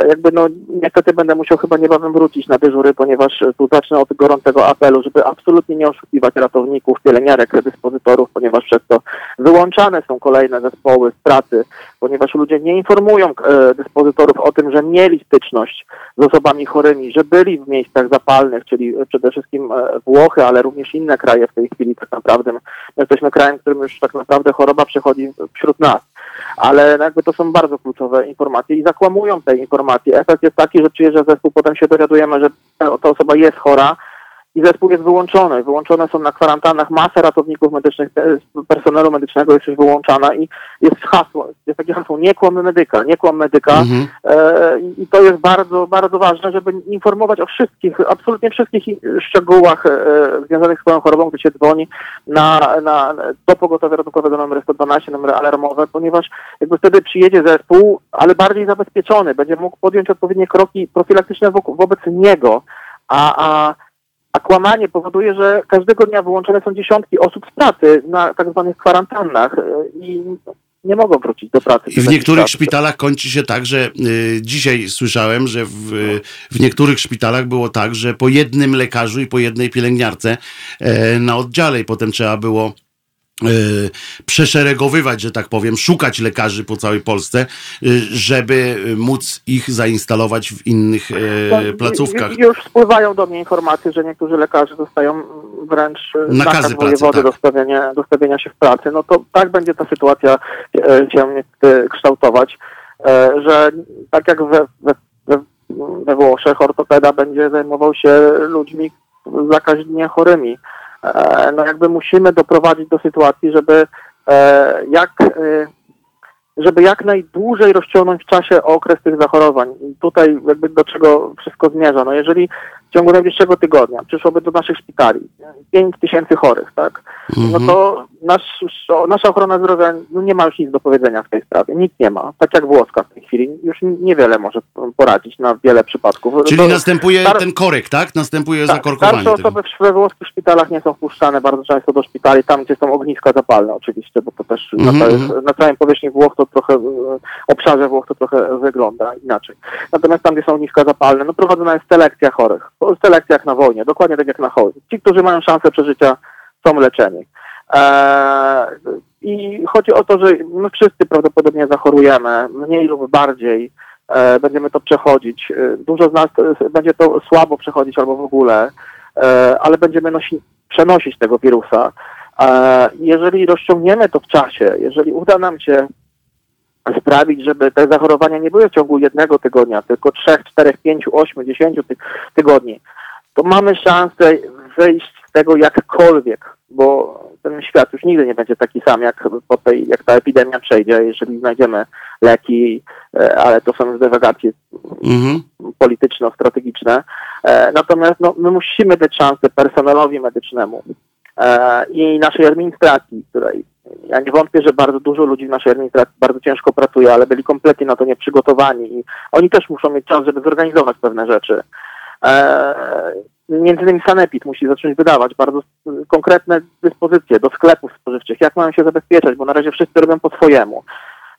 jakby no niestety będę musiał chyba niebawem wrócić na dyżury, ponieważ e, tu zacznę od gorącego apelu, żeby absolutnie nie oszukiwać ratowników, pielęgniarek, dyspozytorów, ponieważ przez to wyłączane są kolejne zespoły z pracy, ponieważ ludzie nie informują e, dyspozytorów o tym, że mieli styczność z osobami chorymi, że byli w miejscach zapalnych, czyli przede wszystkim e, Włochy, ale również inne kraje w tej chwili tak naprawdę. My jesteśmy krajem, w którym już tak naprawdę choroba przechodzi wśród nas. Ale jakby to są bardzo kluczowe informacje i zakłamują te informacje. Efekt jest taki, że przyjeżdża zespół, potem się dowiadujemy, że ta osoba jest chora, i zespół jest wyłączony. Wyłączone są na kwarantannach masę ratowników medycznych, personelu medycznego jest już wyłączana i jest hasło, jest takie hasło, nie kłam medyka, nie kłam medyka. Mhm. E, I to jest bardzo, bardzo ważne, żeby informować o wszystkich, absolutnie wszystkich szczegółach e, związanych z swoją chorobą, gdy się dzwoni na, na, do pogotowia ratunkowego numer 112, numery alarmowe, ponieważ jakby wtedy przyjedzie zespół, ale bardziej zabezpieczony, będzie mógł podjąć odpowiednie kroki profilaktyczne wokół, wobec niego, a, a a kłamanie powoduje, że każdego dnia wyłączone są dziesiątki osób z pracy na tak zwanych kwarantannach e, i nie mogą wrócić do pracy. I w niektórych czas. szpitalach kończy się tak, że y, dzisiaj słyszałem, że w, w niektórych szpitalach było tak, że po jednym lekarzu i po jednej pielęgniarce e, na oddziale i potem trzeba było przeszeregowywać, że tak powiem, szukać lekarzy po całej Polsce, y, żeby móc ich zainstalować w innych No, e, placówkach. ju- Już spływają do mnie informacje, że niektórzy lekarze dostają wręcz Nakazy nakaz pracy, tak. do, stawiania, do stawienia się w pracy. No to tak będzie ta sytuacja się kształtować, że tak jak we, we, we, we Włoszech ortopeda będzie zajmował się ludźmi zakaźnie chorymi. E, No jakby musimy doprowadzić do sytuacji, żeby e, jak e, żeby jak najdłużej rozciągnąć w czasie okres tych zachorowań. I tutaj jakby do czego wszystko zmierza. No jeżeli w ciągu najbliższego tygodnia przyszłoby do naszych szpitali 5 tysięcy chorych, tak? No Mhm. to nasz, nasza ochrona zdrowia no nie ma już nic do powiedzenia w tej sprawie. Nic nie ma. Tak jak włoska w tej chwili. Już niewiele może poradzić na wiele przypadków. Czyli To- następuje star- ten korek, tak? Następuje tak, zakorkowanie starsze tego. osoby w- we włoskich szpitalach nie są wpuszczane bardzo często do szpitali, tam gdzie są ogniska zapalne oczywiście, bo to też Mhm, na, mhm. całej, na całej powierzchni Włoch to trochę, e, obszarze Włoch to trochę wygląda inaczej. Natomiast tam, gdzie są ogniska zapalne, no prowadzona jest selekcja chorych. Selekcja jak na wojnie, dokładnie tak jak na wojnie. Ci, którzy mają szansę przeżycia są leczeni. Eee, I chodzi o to, że my wszyscy prawdopodobnie zachorujemy, mniej lub bardziej. E, będziemy to przechodzić. E, Dużo z nas e, będzie to słabo przechodzić albo w ogóle, ale będziemy nosi, przenosić tego wirusa. Jeżeli rozciągniemy to w czasie, jeżeli uda nam się sprawić, żeby te zachorowania nie były w ciągu jednego tygodnia, tylko trzech, czterech, pięciu, ośmiu, dziesięciu ty tygodni, to mamy szansę wyjść z tego jakkolwiek, bo ten świat już nigdy nie będzie taki sam, jak po tej, jak ta epidemia przejdzie, jeżeli znajdziemy leki, e, ale to są już dywagacje Mhm. polityczno-strategiczne. E, Natomiast no, my musimy dać szansę personelowi medycznemu e, i naszej administracji, której ja nie wątpię, że bardzo dużo ludzi w naszej administracji bardzo ciężko pracuje, ale byli kompletnie na to nieprzygotowani i oni też muszą mieć czas, żeby zorganizować pewne rzeczy. E, między innymi Sanepid musi zacząć wydawać bardzo konkretne dyspozycje do sklepów spożywczych, jak mają się zabezpieczać, bo na razie wszyscy robią po swojemu.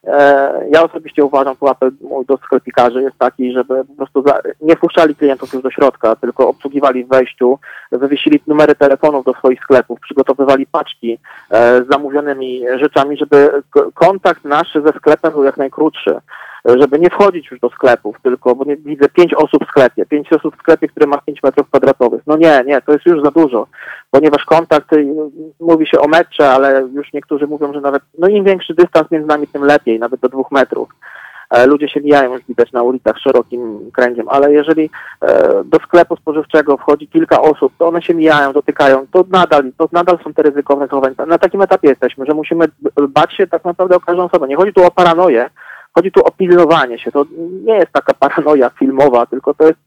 E, Ja osobiście uważam, tu apel mój do sklepikarzy jest taki, żeby po prostu nie wpuszczali klientów już do środka, tylko obsługiwali w wejściu, wywiesili numery telefonów do swoich sklepów, przygotowywali paczki e, z zamówionymi rzeczami, żeby kontakt nasz ze sklepem był jak najkrótszy, żeby nie wchodzić już do sklepów, tylko, bo nie, widzę pięć osób w sklepie, pięć osób w sklepie, które ma 5 metrów kwadratowych. No nie, nie, to jest już za dużo, ponieważ kontakt, y, mówi się o metrze, ale już niektórzy mówią, że nawet, no im większy dystans między nami, tym lepiej, nawet do dwóch metrów. E, Ludzie się mijają, już widać na ulicach szerokim kręgiem, ale jeżeli e, do sklepu spożywczego wchodzi kilka osób, to one się mijają, dotykają, to nadal, to nadal są te ryzykowne zachowania. Na takim etapie jesteśmy, że musimy bać się tak naprawdę o każdą osobę. Nie chodzi tu o paranoję, chodzi tu o pilnowanie się. To nie jest taka paranoja filmowa, tylko to jest,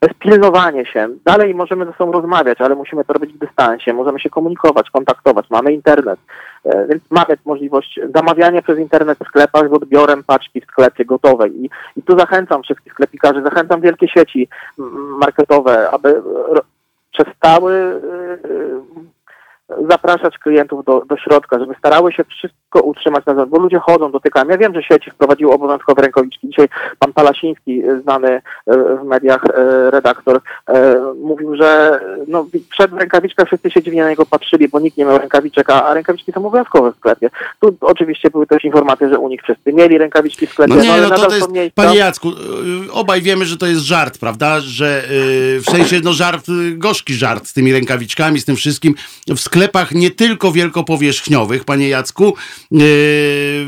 to jest pilnowanie się. Dalej możemy ze sobą rozmawiać, ale musimy to robić w dystansie, możemy się komunikować, kontaktować, mamy internet, e, więc mamy możliwość zamawiania przez internet w sklepach z odbiorem paczki w sklepie gotowej. I, i tu zachęcam wszystkich sklepikarzy, zachęcam wielkie sieci marketowe, aby przestały y, zapraszać klientów do, do środka, żeby starały się wszystko utrzymać na zewnątrz, bo ludzie chodzą, dotykają. Ja wiem, że sieci wprowadziły obowiązkowe rękawiczki. Dzisiaj pan Palasiński, y, znany y, w mediach y, redaktor, mówił, że no, przed rękawiczką wszyscy się dziwnie na niego patrzyli, bo nikt nie miał rękawiczek, a, a rękawiczki są obowiązkowe w sklepie. Tu oczywiście były też informacje, że u nich wszyscy mieli rękawiczki w sklepie, No nie, ale no to, nadal to jest, są miejsca. panie Jacku, y, obaj wiemy, że to jest żart, prawda? Że y, w sensie, no żart, y, gorzki żart z tymi rękawiczkami, z tym wszystkim. W sklepach nie tylko wielkopowierzchniowych, panie Jacku, y,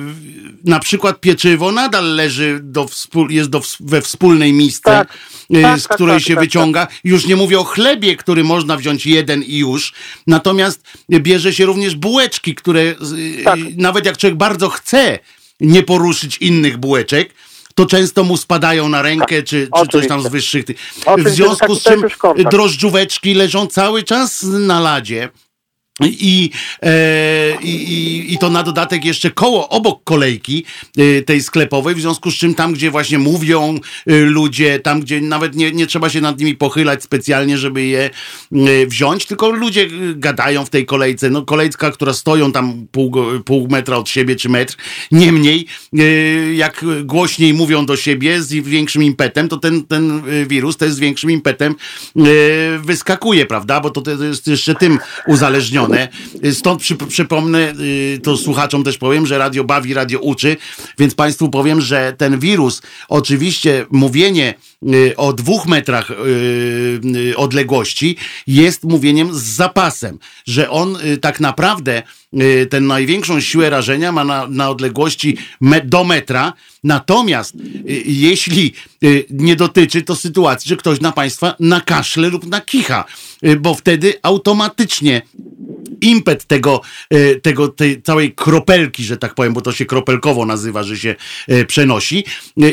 na przykład pieczywo nadal leży do jest do, we wspólnej misce, Tak. y, Tak, z tak, której tak, się tak, wyciąga. Już nie mówię o chlebie, który można wziąć jeden i już. Natomiast bierze się również bułeczki, które y, Tak. y, nawet jak człowiek bardzo chce nie poruszyć innych bułeczek, to często mu spadają na rękę, czy, czy coś tam z wyższych tych. W związku z czym drożdżóweczki leżą cały czas na ladzie. I, e, i, i, to na dodatek jeszcze koło, obok kolejki e, tej sklepowej, w związku z czym tam, gdzie właśnie mówią e, ludzie, tam, gdzie nawet nie, nie trzeba się nad nimi pochylać specjalnie, żeby je e, wziąć, tylko ludzie e, gadają w tej kolejce. No kolejka, która stoją tam pół, pół metra od siebie, czy metr. Niemniej, e, jak głośniej mówią do siebie z większym impetem, to ten, ten wirus też z większym impetem wyskakuje, prawda? Bo to, to jest jeszcze tym uzależnione. Stąd przy, przypomnę, y, to słuchaczom też powiem, że radio bawi, radio uczy, więc Państwu powiem, że ten wirus, oczywiście mówienie y, o dwóch metrach y, y, odległości jest mówieniem z zapasem, że on y, tak naprawdę y, tę największą siłę rażenia ma na, na odległości me, do metra, natomiast y, jeśli y, nie dotyczy to sytuacji, że ktoś na Państwa nakaszle lub nakicha, y, bo wtedy automatycznie impet tego, e, tego tej całej kropelki, że tak powiem, bo to się kropelkowo nazywa, że się e, przenosi. e,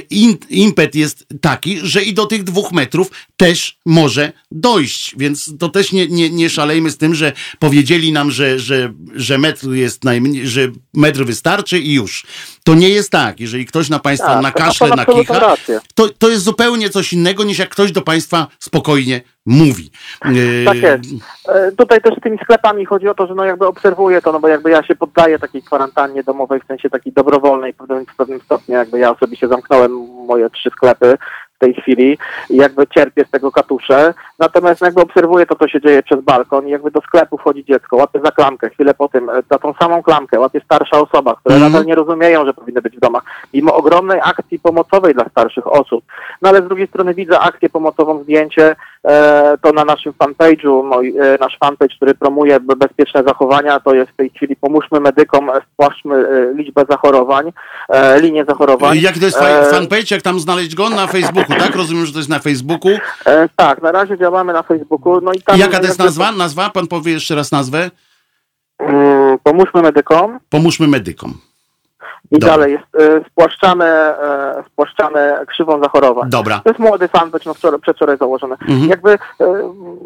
impet jest taki, że i do tych dwóch metrów też może dojść, więc to też nie, nie, nie szalejmy z tym, że powiedzieli nam, że, że, że metr jest najmniej, że metr wystarczy i już. To nie jest tak. Jeżeli ktoś na Państwa Tak, na to nakicha, to, to jest zupełnie coś innego niż jak ktoś do Państwa spokojnie mówi. E, Tak jest. E, Tutaj też z tymi sklepami chodzi o to, że no jakby obserwuję to, no bo jakby ja się poddaję takiej kwarantannie domowej, w sensie takiej dobrowolnej w pewnym, w pewnym stopniu, jakby ja osobiście zamknąłem moje trzy sklepy w tej chwili i jakby cierpię z tego katusze, natomiast jakby obserwuję to, co się dzieje przez balkon i jakby do sklepu wchodzi dziecko, łapie za klamkę, chwilę po tym, e, za tą samą klamkę łapie starsza osoba, które Mhm. nadal nie rozumieją, że powinny być w domach, mimo ogromnej akcji pomocowej dla starszych osób. No ale z drugiej strony widzę akcję pomocową, zdjęcie to na naszym fanpage'u, mój, e, nasz fanpage, który promuje be- bezpieczne zachowania, to jest w tej chwili pomóżmy medykom, e, spłaszczmy e, liczbę zachorowań, e, linię zachorowań. Jaki to jest E, fa- fanpage, jak tam znaleźć go? Na Facebooku, tak? Rozumiem, że to jest na Facebooku. E, tak, na razie działamy na Facebooku. No i tam jaka to jest nazwa? Nazwa? Pan powie jeszcze raz nazwę? Mm, Pomóżmy medykom Pomóżmy medykom. I Dobra. dalej jest, e, spłaszczamy, e, spłaszczamy krzywą zachorowań. Dobra. To jest młody fanpage, no wczoraj, przedwczoraj założony. Mhm. Jakby e,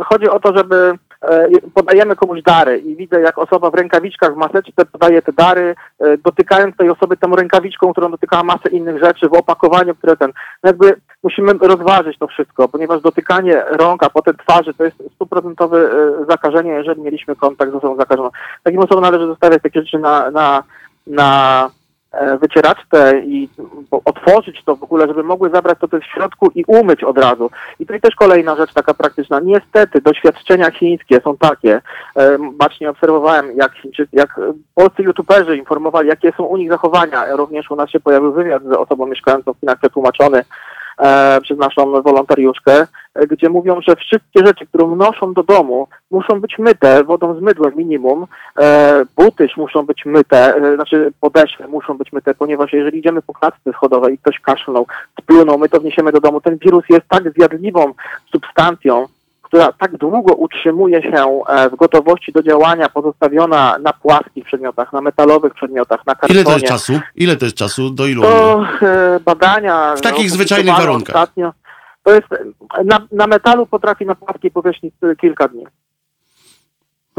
chodzi o to, żeby e, podajemy komuś dary i widzę, jak osoba w rękawiczkach, w maseczce podaje te dary, e, dotykając tej osoby tą rękawiczką, którą dotykała masę innych rzeczy w opakowaniu, które ten, no jakby musimy rozważyć to wszystko, ponieważ dotykanie rąk, a potem twarzy to jest stuprocentowe zakażenie, jeżeli mieliśmy kontakt z osobą zakażoną. Takim osobom należy zostawiać takie rzeczy na, na, na wycieraczkę i otworzyć to w ogóle, żeby mogły zabrać to, w środku i umyć od razu. I to jest też kolejna rzecz taka praktyczna. Niestety doświadczenia chińskie są takie. E, Bacznie obserwowałem, jak, Chińczycy- jak e, polscy youtuberzy informowali, jakie są u nich zachowania. Również u nas się pojawił wywiad z osobą mieszkającą w Chinach przetłumaczony e, przez naszą wolontariuszkę, e, gdzie mówią, że wszystkie rzeczy, które wnoszą do domu, muszą być myte wodą z mydłem minimum. E, buty muszą być myte, e, znaczy podeszwy muszą być myte, ponieważ jeżeli idziemy po klatce schodowej i ktoś kaszlnął, splunął, my to wniesiemy do domu. Ten wirus jest tak zjadliwą substancją, która tak długo utrzymuje się e, w gotowości do działania, pozostawiona na płaskich przedmiotach, na metalowych przedmiotach, na kartonie. Ile to jest czasu? Ile to jest czasu? Do ilu? To e, badania. W takich zwyczajnych warunkach. Ostatnio, to jest, e, na, na metalu potrafi na płaskiej powierzchni e, kilka dni.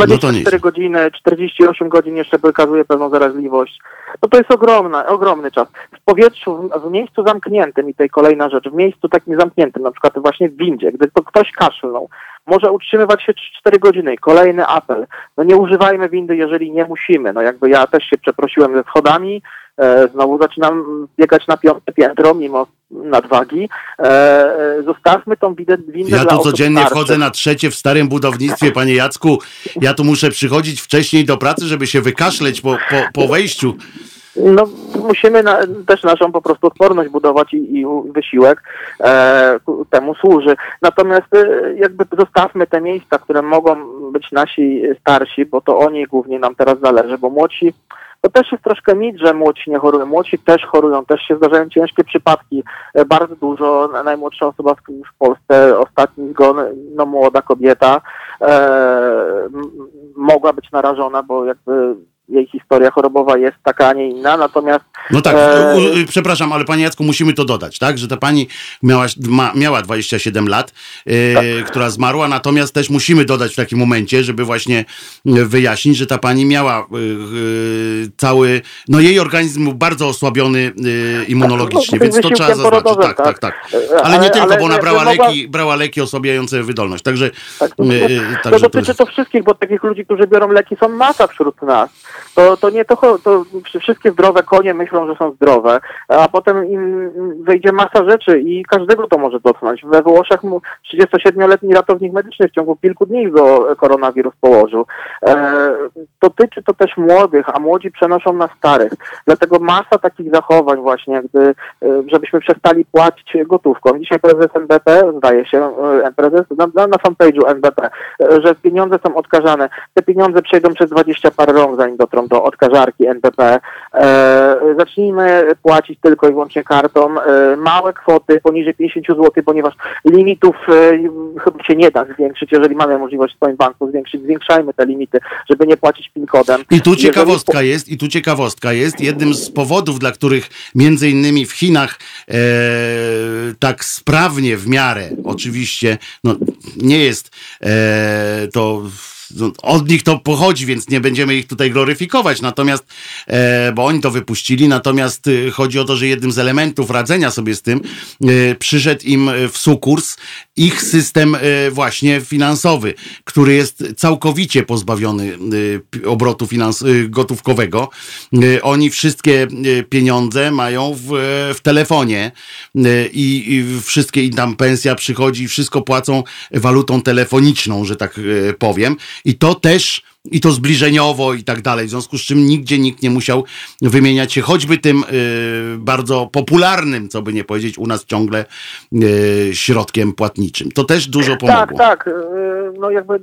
No to 24 nic. godziny, 48 godzin jeszcze wykazuje pewną zaraźliwość. No to jest ogromna, ogromny czas. W powietrzu, w, w miejscu zamkniętym i tej kolejna rzecz, w miejscu takim zamkniętym, na przykład właśnie w windzie, gdy to ktoś kaszlnął, może utrzymywać się 4 godziny. Kolejny apel. No nie używajmy windy, jeżeli nie musimy. No jakby ja też się przeprosiłem ze schodami, e, znowu zaczynam biegać na piąte piętro mimo nadwagi. E, e, zostawmy tą windę, windę Ja tu codziennie starszych. wchodzę na trzecie w starym budownictwie, panie Jacku. Ja tu muszę przychodzić wcześniej do pracy, żeby się wykaszleć po, po, po wejściu. No, musimy na, też naszą po prostu odporność budować i, i wysiłek e, temu służy. Natomiast e, jakby zostawmy te miejsca, które mogą być nasi starsi, bo to o nich głównie nam teraz zależy, bo młodsi to też jest troszkę mit, że młodsi nie chorują. Młodsi też chorują, też się zdarzają ciężkie przypadki. E, Bardzo dużo. Na- Najmłodsza osoba w, Polsce, ostatni zgon, no młoda kobieta, e, mogła być narażona, bo jakby jej historia chorobowa jest taka, a nie inna. Natomiast No tak, E, u- przepraszam, ale panie Jacku, musimy to dodać, tak? Że ta pani miała, ma, miała 27 lat, e, Tak. która zmarła, natomiast też musimy dodać w takim momencie, żeby właśnie wyjaśnić, że ta pani miała e, e, cały, no jej organizm był bardzo osłabiony e, immunologicznie, No, więc to trzeba zaznaczyć. Tak, tak, tak. tak. E, Ale nie ale- tylko, ale bo ona brała mogła- leki, brała leki osłabiające wydolność, także, Tak, to, e, to, to dotyczy to wszystkich, bo takich ludzi, którzy biorą leki są masa wśród nas. To, to nie to, to wszystkie zdrowe konie myślą, że są zdrowe, a potem im wejdzie masa rzeczy i każdego to może dotknąć. We Włoszech mu 37-letni ratownik medyczny w ciągu kilku dni go koronawirus położył. E, dotyczy to też młodych, a młodzi przenoszą na starych. Dlatego masa takich zachowań właśnie, gdy, e, żebyśmy przestali płacić gotówką. Dzisiaj prezes NBP, zdaje się, e, prezes na, na, fanpage'u NBP, e, że pieniądze są odkażane. Te pieniądze przejdą przez 20 parę rąk, zanim do odkażarki NBP. E, zacznijmy płacić tylko i wyłącznie kartą. E, małe kwoty poniżej 50 zł, ponieważ limitów e, chyba się nie da zwiększyć. Jeżeli mamy możliwość w swoim banku zwiększyć, zwiększajmy te limity, żeby nie płacić PIN kodem. I tu Jeżeli- ciekawostka jest, i tu ciekawostka jest. Jednym z powodów, dla których między innymi w Chinach e, tak sprawnie w miarę, oczywiście, no nie jest e, to. Od nich to pochodzi, więc nie będziemy ich tutaj gloryfikować, natomiast, e, bo oni to wypuścili, natomiast e, chodzi o to, że jednym z elementów radzenia sobie z tym e, przyszedł im e, w sukurs ich system właśnie finansowy, który jest całkowicie pozbawiony obrotu finans- gotówkowego. Oni wszystkie pieniądze mają w, w telefonie i, i wszystkie im tam pensja przychodzi, wszystko płacą walutą telefoniczną, że tak powiem. I to też, i to zbliżeniowo i tak dalej, w związku z czym nigdzie nikt nie musiał wymieniać się choćby tym y, bardzo popularnym, co by nie powiedzieć, u nas ciągle y, środkiem płatniczym. To też dużo pomogło. Tak, tak. No jakby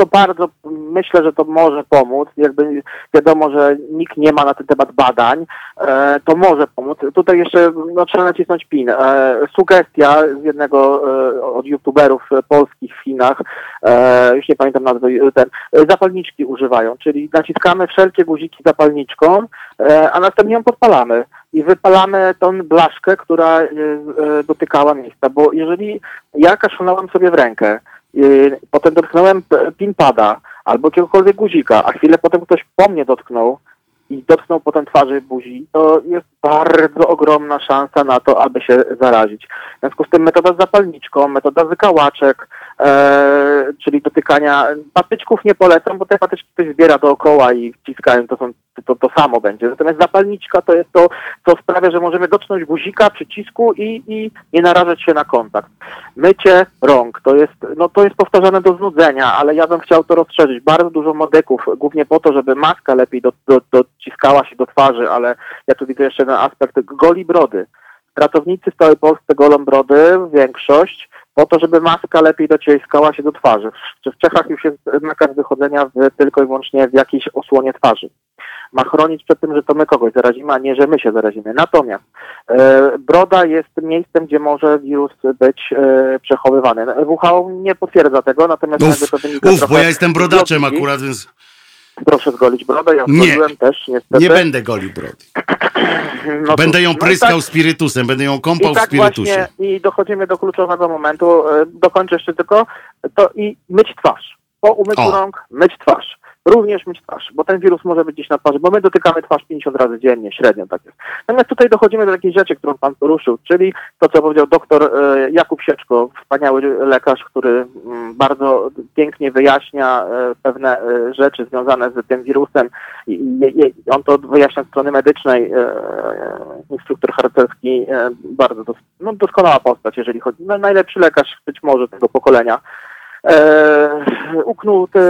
to bardzo myślę, że to może pomóc. Jakby wiadomo, że nikt nie ma na ten temat badań, e, to może pomóc. Tutaj jeszcze no, trzeba nacisnąć pin. E, sugestia z jednego e, od youtuberów e, polskich w Chinach, e, już nie pamiętam nazwy, ten, e, zapalniczki używają, czyli naciskamy wszelkie guziki zapalniczką, a następnie ją podpalamy i wypalamy tą blaszkę, która dotykała miejsca, bo jeżeli ja kaszlnąłem sobie w rękę, potem dotknąłem pinpada albo jakiegokolwiek guzika, a chwilę potem ktoś po mnie dotknął i dotknął potem twarzy buzi, to jest bardzo ogromna szansa na to, aby się zarazić. W związku z tym metoda z zapalniczką, metoda wykałaczek, czyli dotykania patyczków nie polecam, bo te patyczki ktoś zbiera dookoła i wciskają, to, są, to, to samo będzie. Natomiast zapalniczka to jest to, co sprawia, że możemy dotknąć guzika, przycisku i, i nie narażać się na kontakt. Mycie rąk, to jest, no to jest powtarzane do znudzenia, ale ja bym chciał to rozszerzyć. Bardzo dużo modeków, głównie po to, żeby maska lepiej do, do, dociskała się do twarzy, ale ja tu widzę jeszcze jeden aspekt goli brody. Pracownicy w całej Polsce golą brody, większość, po to, żeby maska lepiej dociskała się do twarzy. W, w Czechach już jest nakaz wychodzenia w, tylko i wyłącznie w jakiejś osłonie twarzy. Ma chronić przed tym, że to my kogoś zarazimy, a nie, że my się zarazimy. Natomiast e, broda jest miejscem, gdzie może wirus być e, przechowywany. WHO nie potwierdza tego, natomiast Uf, uf, bo ja jestem brodaczem akurat, więc Proszę zgolić brodę, ja Nie. też niestety. nie będę golił brody. No Będę ją no pryskał tak- spirytusem, będę ją kąpał I w tak spirytusie. właśnie, i dochodzimy do kluczowego momentu, e, dokończę jeszcze tylko, to i myć twarz. Po umyciu O. rąk myć twarz. Również myć twarz, bo ten wirus może być gdzieś na twarzy, bo my dotykamy twarz 50 razy dziennie, średnio tak jest. Natomiast tutaj dochodzimy do takiej rzeczy, którą pan poruszył, czyli to, co powiedział doktor e, Jakub Sieczko, wspaniały lekarz, który mm, bardzo pięknie wyjaśnia e, pewne e, rzeczy związane z tym wirusem. On to wyjaśnia od strony medycznej, instruktor harcerski, bardzo dos, no, doskonała postać, jeżeli chodzi, no, najlepszy lekarz być może tego pokolenia. E, uknął tę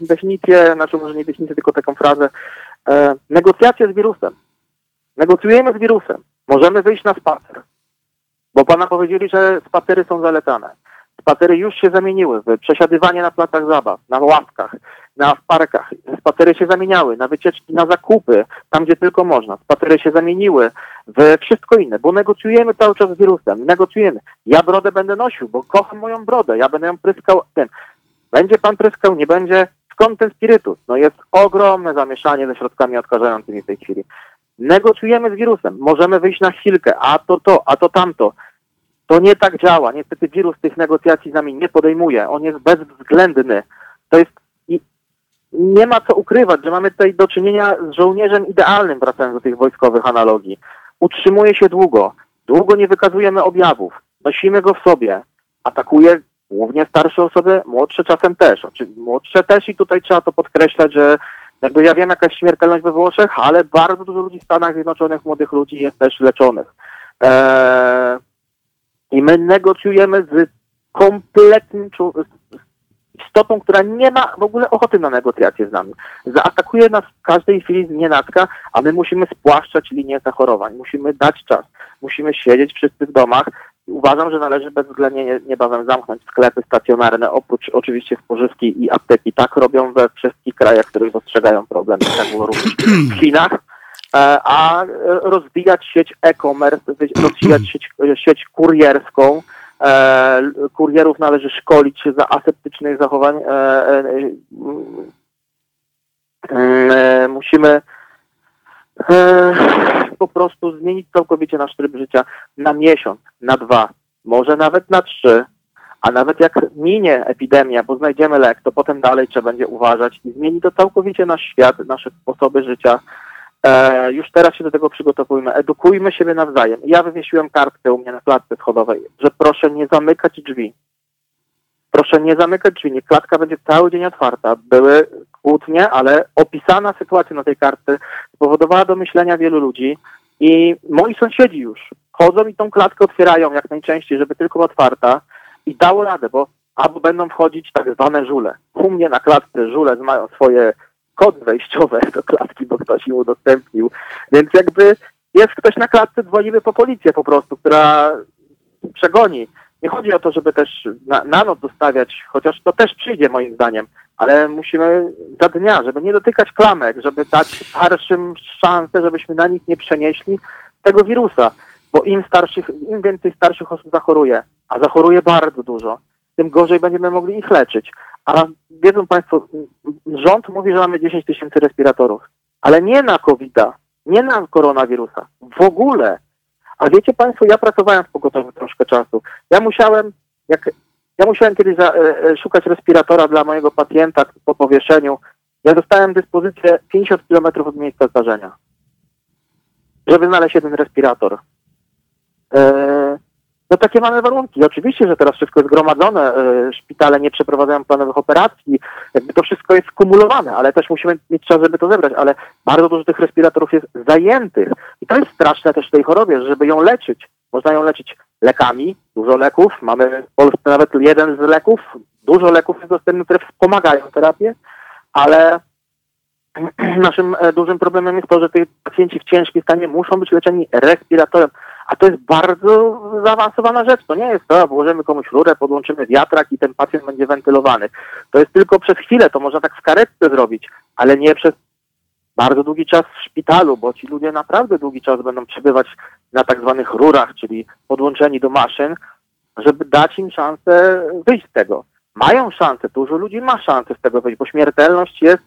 definicję, znaczy może nie definicję, tylko taką frazę, e, negocjacje z wirusem. Negocjujemy z wirusem. Możemy wyjść na spacer. Bo pana powiedzieli, że spacery są zalecane. Spacery już się zamieniły w przesiadywanie na placach zabaw, na ławkach, na w parkach. Spacery się zamieniały na wycieczki, na zakupy, tam gdzie tylko można. Spacery się zamieniły w wszystko inne, bo negocjujemy cały czas z wirusem. Negocjujemy. Ja brodę będę nosił, bo kocham moją brodę. Ja będę ją pryskał. Ten. Będzie pan pryskał, nie będzie. Skąd ten spirytus? No jest ogromne zamieszanie ze środkami odkażającymi w tej chwili. Negocjujemy z wirusem. Możemy wyjść na chwilkę, a to to, a to tamto. To nie tak działa. Niestety wirus tych negocjacji z nami nie podejmuje. On jest bezwzględny. To jest i nie ma co ukrywać, że mamy tutaj do czynienia z żołnierzem idealnym, wracając do tych wojskowych analogii. Utrzymuje się długo. Długo nie wykazujemy objawów. Nosimy go w sobie. Atakuje głównie starsze osoby, młodsze czasem też. Oczy- Młodsze też i tutaj trzeba to podkreślać, że jakby ja wiem jaka jest śmiertelność we Włoszech, ale bardzo dużo ludzi w Stanach Zjednoczonych, młodych ludzi jest też leczonych. Eee, I my negocjujemy z kompletnym istotą, która nie ma w ogóle ochoty na negocjacje z nami. Zaatakuje nas w każdej chwili nienacka, a my musimy spłaszczać linię zachorowań. Musimy dać czas. Musimy siedzieć wszyscy w domach. Uważam, że należy bezwzględnie nie- niebawem zamknąć sklepy stacjonarne, oprócz oczywiście spożywki i apteki. Tak robią we wszystkich krajach, których dostrzegają problem. Tak było również w Chinach. E, A e, rozwijać sieć e-commerce, rozwijać sieć, sieć kurierską. E, Kurierów należy szkolić za aseptycznych zachowań. E, e, mm, e, Musimy e, po prostu zmienić całkowicie nasz tryb życia na miesiąc, na dwa, może nawet na trzy, a nawet jak minie epidemia, bo znajdziemy lek, to potem dalej trzeba będzie uważać i zmieni to całkowicie nasz świat, nasze sposoby życia. E, już teraz się do tego przygotowujmy, edukujmy siebie nawzajem. Ja wywiesiłem kartkę u mnie na klatce schodowej, że proszę nie zamykać drzwi. Proszę nie zamykać drzwi, niech klatka będzie cały dzień otwarta. Były kłótnie, ale opisana sytuacja na tej kartce spowodowała do myślenia wielu ludzi i moi sąsiedzi już chodzą i tą klatkę otwierają jak najczęściej, żeby tylko otwarta i dało radę, bo albo będą wchodzić tak zwane żule. U mnie na klatce żule mają swoje kody wejściowe do klatki, bo ktoś im udostępnił. Więc jakby jest ktoś na klatce, dzwonimy po policję po prostu, która przegoni. Nie chodzi o to, żeby też na, na noc dostawiać, chociaż to też przyjdzie moim zdaniem, ale musimy za dnia, żeby nie dotykać klamek, żeby dać starszym szansę, żebyśmy na nich nie przenieśli tego wirusa. Bo im starszych, im więcej starszych osób zachoruje, a zachoruje bardzo dużo, tym gorzej będziemy mogli ich leczyć. A wiedzą Państwo, rząd mówi, że mamy 10 tysięcy respiratorów, ale nie na covid nie na koronawirusa, w ogóle. A wiecie Państwo, ja pracowałem w pogotowiu troszkę czasu. Ja musiałem, jak, ja musiałem kiedyś za, e, e szukać respiratora dla mojego pacjenta po powieszeniu. Ja dostałem dyspozycję 50 km od miejsca zdarzenia, żeby znaleźć jeden respirator. E, no takie mamy warunki. Oczywiście, że teraz wszystko jest gromadzone, e, szpitale nie przeprowadzają planowych operacji, jakby to wszystko jest skumulowane, ale też musimy mieć czas, żeby to zebrać, ale bardzo dużo tych respiratorów jest zajętych i to jest straszne też w tej chorobie, żeby ją leczyć. Można ją leczyć lekami, dużo leków, mamy w Polsce nawet jeden z leków, dużo leków jest dostępnych, które wspomagają terapię, ale naszym e, dużym problemem jest to, że tych pacjenci w ciężkim stanie muszą być leczeni respiratorem. A to jest bardzo zaawansowana rzecz. To nie jest to, włożymy komuś rurę, podłączymy wiatrak i ten pacjent będzie wentylowany. To jest tylko przez chwilę, to można tak w karetce zrobić, ale nie przez bardzo długi czas w szpitalu, bo ci ludzie naprawdę długi czas będą przebywać na tak zwanych rurach, czyli podłączeni do maszyn, żeby dać im szansę wyjść z tego. Mają szansę, dużo ludzi ma szansę z tego wyjść, bo śmiertelność jest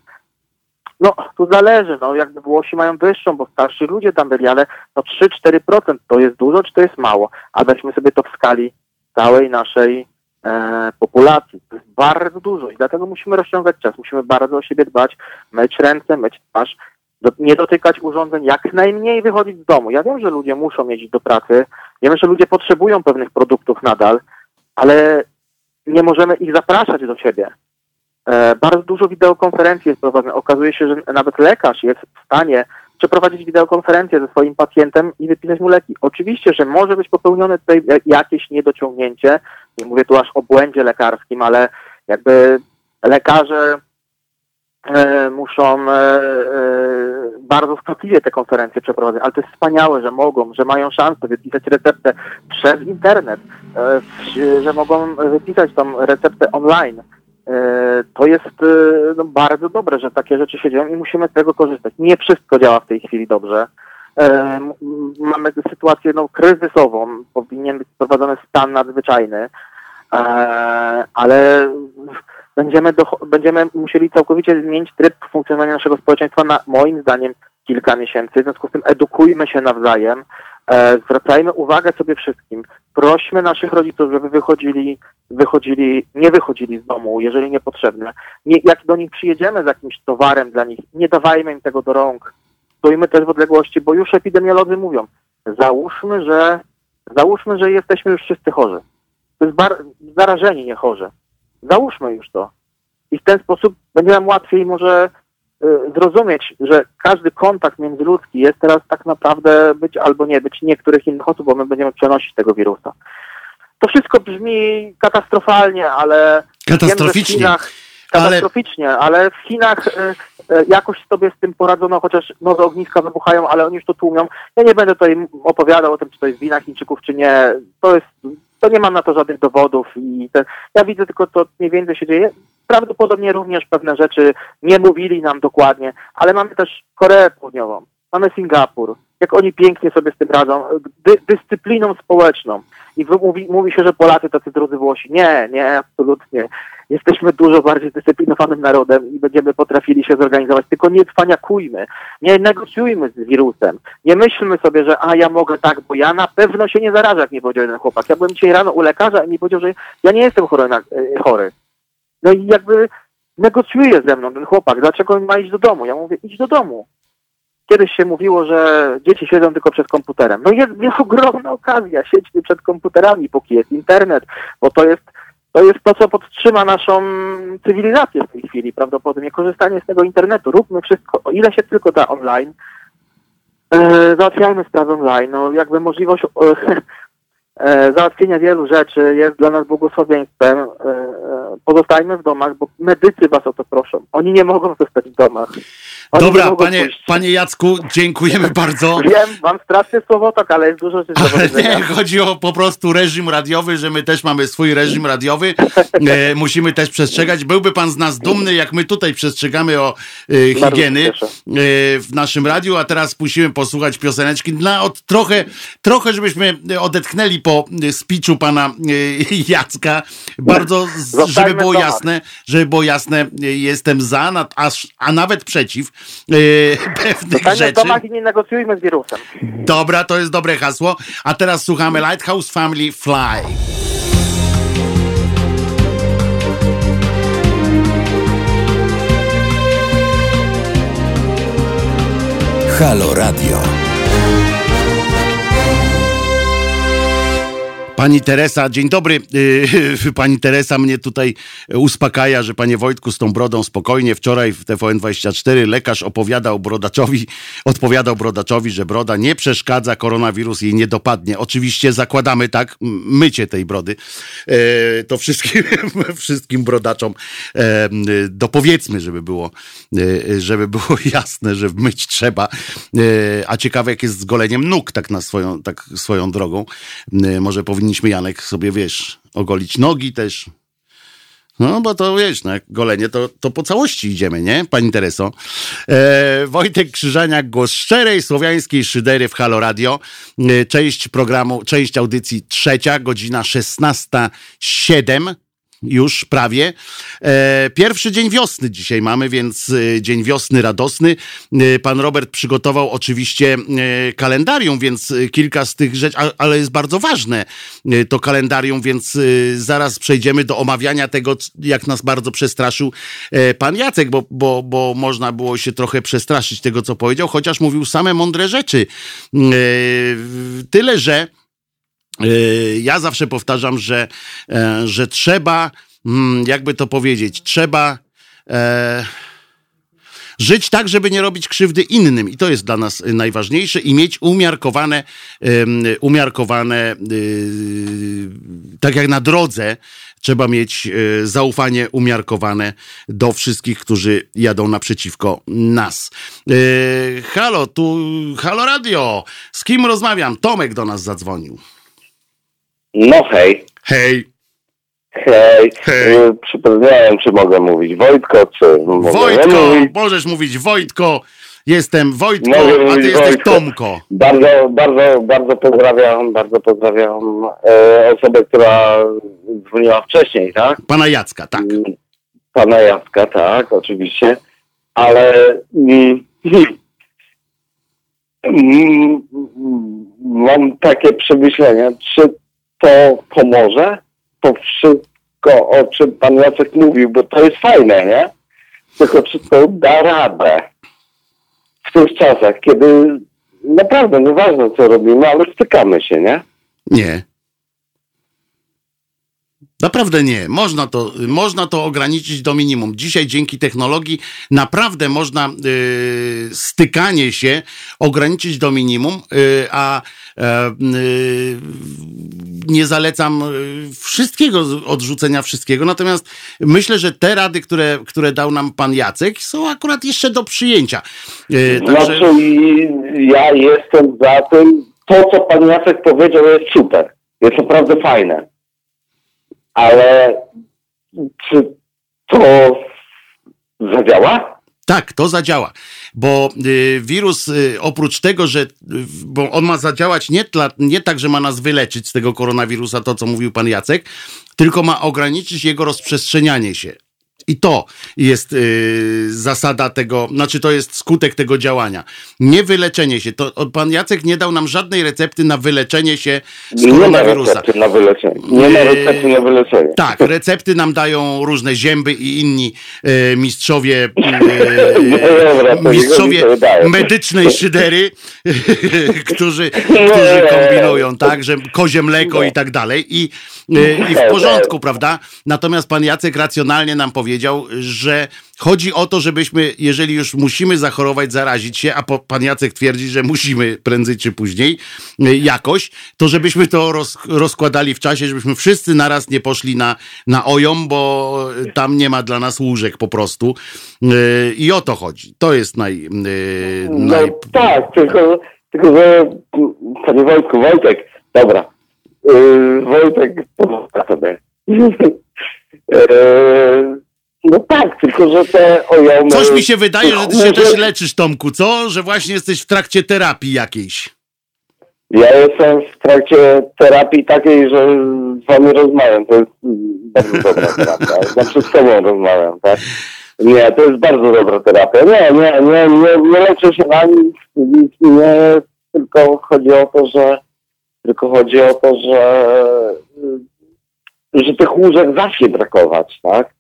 no, tu zależy, no jakby Włosi mają wyższą, bo starsi ludzie tam byli, ale no 3-4% to jest dużo, czy to jest mało? A weźmy sobie to w skali całej naszej e, populacji. To jest bardzo dużo i dlatego musimy rozciągać czas, musimy bardzo o siebie dbać, myć ręce, myć twarz, do, nie dotykać urządzeń, jak najmniej wychodzić z domu. Ja wiem, że ludzie muszą jeździć do pracy, wiem, że ludzie potrzebują pewnych produktów nadal, ale nie możemy ich zapraszać do siebie. E, bardzo dużo wideokonferencji jest prowadzonych. Okazuje się, że nawet lekarz jest w stanie przeprowadzić wideokonferencję ze swoim pacjentem i wypisać mu leki. Oczywiście, że może być popełnione tutaj jakieś niedociągnięcie, nie mówię tu aż o błędzie lekarskim, ale jakby lekarze e, muszą e, bardzo skutliwie te konferencje przeprowadzać, ale to jest wspaniałe, że mogą, że mają szansę wypisać receptę przez internet, że mogą wypisać tą receptę online to jest e, no, bardzo dobre, że takie rzeczy się dzieją i musimy z tego korzystać. Nie wszystko działa w tej chwili dobrze. E, mamy sytuację no, kryzysową, powinien być wprowadzony stan nadzwyczajny, ale będziemy, do, będziemy musieli całkowicie zmienić tryb funkcjonowania naszego społeczeństwa na moim zdaniem kilka miesięcy. W związku z tym edukujmy się nawzajem, E, zwracajmy uwagę sobie wszystkim. Prośmy naszych rodziców, żeby wychodzili, wychodzili, nie wychodzili z domu, jeżeli niepotrzebne. Nie, jak do nich przyjedziemy z jakimś towarem dla nich, nie dawajmy im tego do rąk. Stoimy też w odległości, bo już epidemiolodzy mówią, załóżmy, że załóżmy, że jesteśmy już wszyscy chorzy. To jest bar- zarażeni, nie chorzy. Załóżmy już to. I w ten sposób będzie nam łatwiej może zrozumieć, że każdy kontakt międzyludzki jest teraz tak naprawdę być albo nie być niektórych innych osób, bo my będziemy przenosić tego wirusa. To wszystko brzmi katastrofalnie, ale katastroficznie. Wiem, Chinach, katastroficznie, ale... ale w Chinach y, y, jakoś sobie z tym poradzono, chociaż nowe ogniska wybuchają, ale oni już to tłumią. Ja nie będę tutaj opowiadał o tym, czy to jest wina Chińczyków, czy nie. To jest, to nie mam na to żadnych dowodów i te, ja widzę tylko, co mniej więcej się dzieje. Prawdopodobnie również pewne rzeczy nie mówili nam dokładnie, ale mamy też Koreę Południową, mamy Singapur, jak oni pięknie sobie z tym radzą, dy, dyscypliną społeczną. I mówi, mówi się, że Polacy tacy drudzy Włosi. Nie, nie, absolutnie. Jesteśmy dużo bardziej zdyscyplinowanym narodem i będziemy potrafili się zorganizować. Tylko nie cwaniakujmy, nie negocjujmy z wirusem. Nie myślmy sobie, że a ja mogę tak, bo ja na pewno się nie zarażę, jak mi powiedział jeden chłopak. Ja byłem dzisiaj rano u lekarza i mi powiedział, że ja nie jestem chory. Na, e, chory. No i jakby negocjuje ze mną ten chłopak, dlaczego on ma iść do domu? Ja mówię, idź do domu. Kiedyś się mówiło, że dzieci siedzą tylko przed komputerem. No jest, jest ogromna okazja, siedźmy przed komputerami, póki jest internet, bo to jest, to jest to, co podtrzyma naszą cywilizację w tej chwili, prawdopodobnie korzystanie z tego internetu. Róbmy wszystko, o ile się tylko da online. E, załatwiajmy sprawy online. No jakby możliwość e, załatwienia wielu rzeczy jest dla nas błogosławieństwem. E, e, pozostajmy w domach, bo medycy was o to proszą. Oni nie mogą zostać w domach. Oni Dobra, panie, pójść. panie Jacku, dziękujemy bardzo. Wiem, mam straszny słowotok, ale jest dużo rzeczy do Ale powiedzenia. nie, chodzi o po prostu reżim radiowy, że my też mamy swój reżim radiowy. E, musimy też przestrzegać. Byłby pan z nas dumny, jak my tutaj przestrzegamy o e, higieny e, w naszym radiu, a teraz musimy posłuchać pioseneczki dla od trochę, trochę żebyśmy odetchnęli po e, speechu pana e, Jacka. Bardzo, żeby Zostańmy było jasne, żeby było jasne, e, jestem za, a, a nawet przeciw pewnych Zostańmy rzeczy. i nie negocjujmy z wirusem. Dobra, to jest dobre hasło. A teraz słuchamy Lighthouse Family Fly. Halo Radio. Pani Teresa, dzień dobry. Yy, Pani Teresa mnie tutaj uspokaja, że panie Wojtku z tą brodą spokojnie. Wczoraj w TVN24 lekarz opowiadał brodaczowi, odpowiadał brodaczowi, że broda nie przeszkadza, koronawirus jej nie dopadnie. Oczywiście zakładamy tak, mycie tej brody. Yy, To wszystkim, wszystkim brodaczom e, dopowiedzmy, żeby było, e, żeby było jasne, że myć trzeba. E, A ciekawe, jak jest z goleniem nóg, tak na swoją, tak swoją drogą. E, Może powinniśmy, Janek, sobie, wiesz, ogolić nogi też. No, bo to wiesz, no, jak golenie to, to po całości idziemy, nie, pani Tereso? E, Wojtek Krzyżaniak, głos szczerej słowiańskiej szydery w Halo Radio. E, część programu, część audycji trzecia, godzina 16.07 już prawie. E, pierwszy dzień wiosny dzisiaj mamy, więc e, dzień wiosny radosny. E, pan Robert przygotował oczywiście kalendarium, więc kilka z tych rzeczy, ale jest bardzo ważne to kalendarium, więc zaraz przejdziemy do omawiania tego, jak nas bardzo przestraszył pan Jacek, bo, bo, bo można było się trochę przestraszyć tego, co powiedział, chociaż mówił same mądre rzeczy. Tyle, że Ja zawsze powtarzam, że, e, że trzeba, mm, jakby to powiedzieć, trzeba e, żyć tak, żeby nie robić krzywdy innym. I to jest dla nas y, najważniejsze i mieć umiarkowane, umiarkowane, y, tak jak na drodze, trzeba mieć y, zaufanie umiarkowane do wszystkich, którzy jadą naprzeciwko nas. Y, Halo, tu Halo Radio. Z kim rozmawiam? Tomek do nas zadzwonił. No hej, Hej, hej. Hej. Przypomniałem, czy mogę mówić Wojtko, czy mogę Wojtko, mówić. możesz mówić Wojtko. Jestem Wojtko, Mogę a ty jesteś Wojtko. Tomko. Bardzo, bardzo, bardzo pozdrawiam, bardzo pozdrawiam e, osobę, która dzwoniła wcześniej, tak? Pana Jacka, tak. Mm, Pana Jacka, tak, oczywiście. Ale mm, mm, mam takie przemyślenia, czy to pomoże? To wszystko, o czym pan Jacek mówił, bo to jest fajne, nie? Tylko czy to da radę w tych czasach, kiedy naprawdę nieważne co robimy, ale stykamy się, nie? Nie. Naprawdę nie. Można to, można to ograniczyć do minimum. Dzisiaj dzięki technologii naprawdę można y, stykanie się ograniczyć do minimum, y, a y, nie zalecam y, wszystkiego, odrzucenia wszystkiego. Natomiast myślę, że te rady, które, które dał nam pan Jacek, są akurat jeszcze do przyjęcia. Y, Znaczy, ja jestem za tym, to co pan Jacek powiedział jest super. Jest naprawdę fajne. Ale czy to zadziała? Tak, to zadziała, bo y, wirus y, oprócz tego, że y, bo on ma zadziałać nie, tla, nie tak, że ma nas wyleczyć z tego koronawirusa, to co mówił pan Jacek, tylko ma ograniczyć jego rozprzestrzenianie się. I to jest y, zasada tego, znaczy to jest skutek tego działania. Nie wyleczenie się. To pan Jacek nie dał nam żadnej recepty na wyleczenie się z Nie ma koronawirusa. recepty na wyleczenie. Nie ma Yy, recepty na wyleczenie. Tak, recepty nam dają różne zięby i inni e, mistrzowie, e, No dobra, mistrzowie medycznej szydery, którzy, No którzy kombinują, tak, że kozie mleko i tak dalej. I, i w porządku, prawda? Natomiast pan Jacek racjonalnie nam powiedział, że chodzi o to, żebyśmy, jeżeli już musimy zachorować, zarazić się, a pan Jacek twierdzi, że musimy prędzej czy później jakoś, to żebyśmy to roz, rozkładali w czasie, żebyśmy wszyscy naraz nie poszli na, na ojom, bo tam nie ma dla nas łóżek po prostu. I o to chodzi. To jest naj... No tak, tylko, tylko że panie Wojtku, Wojtek, dobra, Wojtek, pomogę sobie. yy, no tak, tylko że te ojomy... Coś mi się wydaje, że ty się też leczysz, Tomku, co? Że właśnie jesteś w trakcie terapii jakiejś. Ja jestem w trakcie terapii takiej, że z wami rozmawiam. To jest bardzo dobra terapia. Znaczy z tobą rozmawiam, tak? Nie, to jest bardzo dobra terapia. Nie, nie, nie, nie, nie leczę się na nic, nic nie, tylko chodzi o to, że tylko chodzi o to, że że tych łóżek zacznie brakować, tak?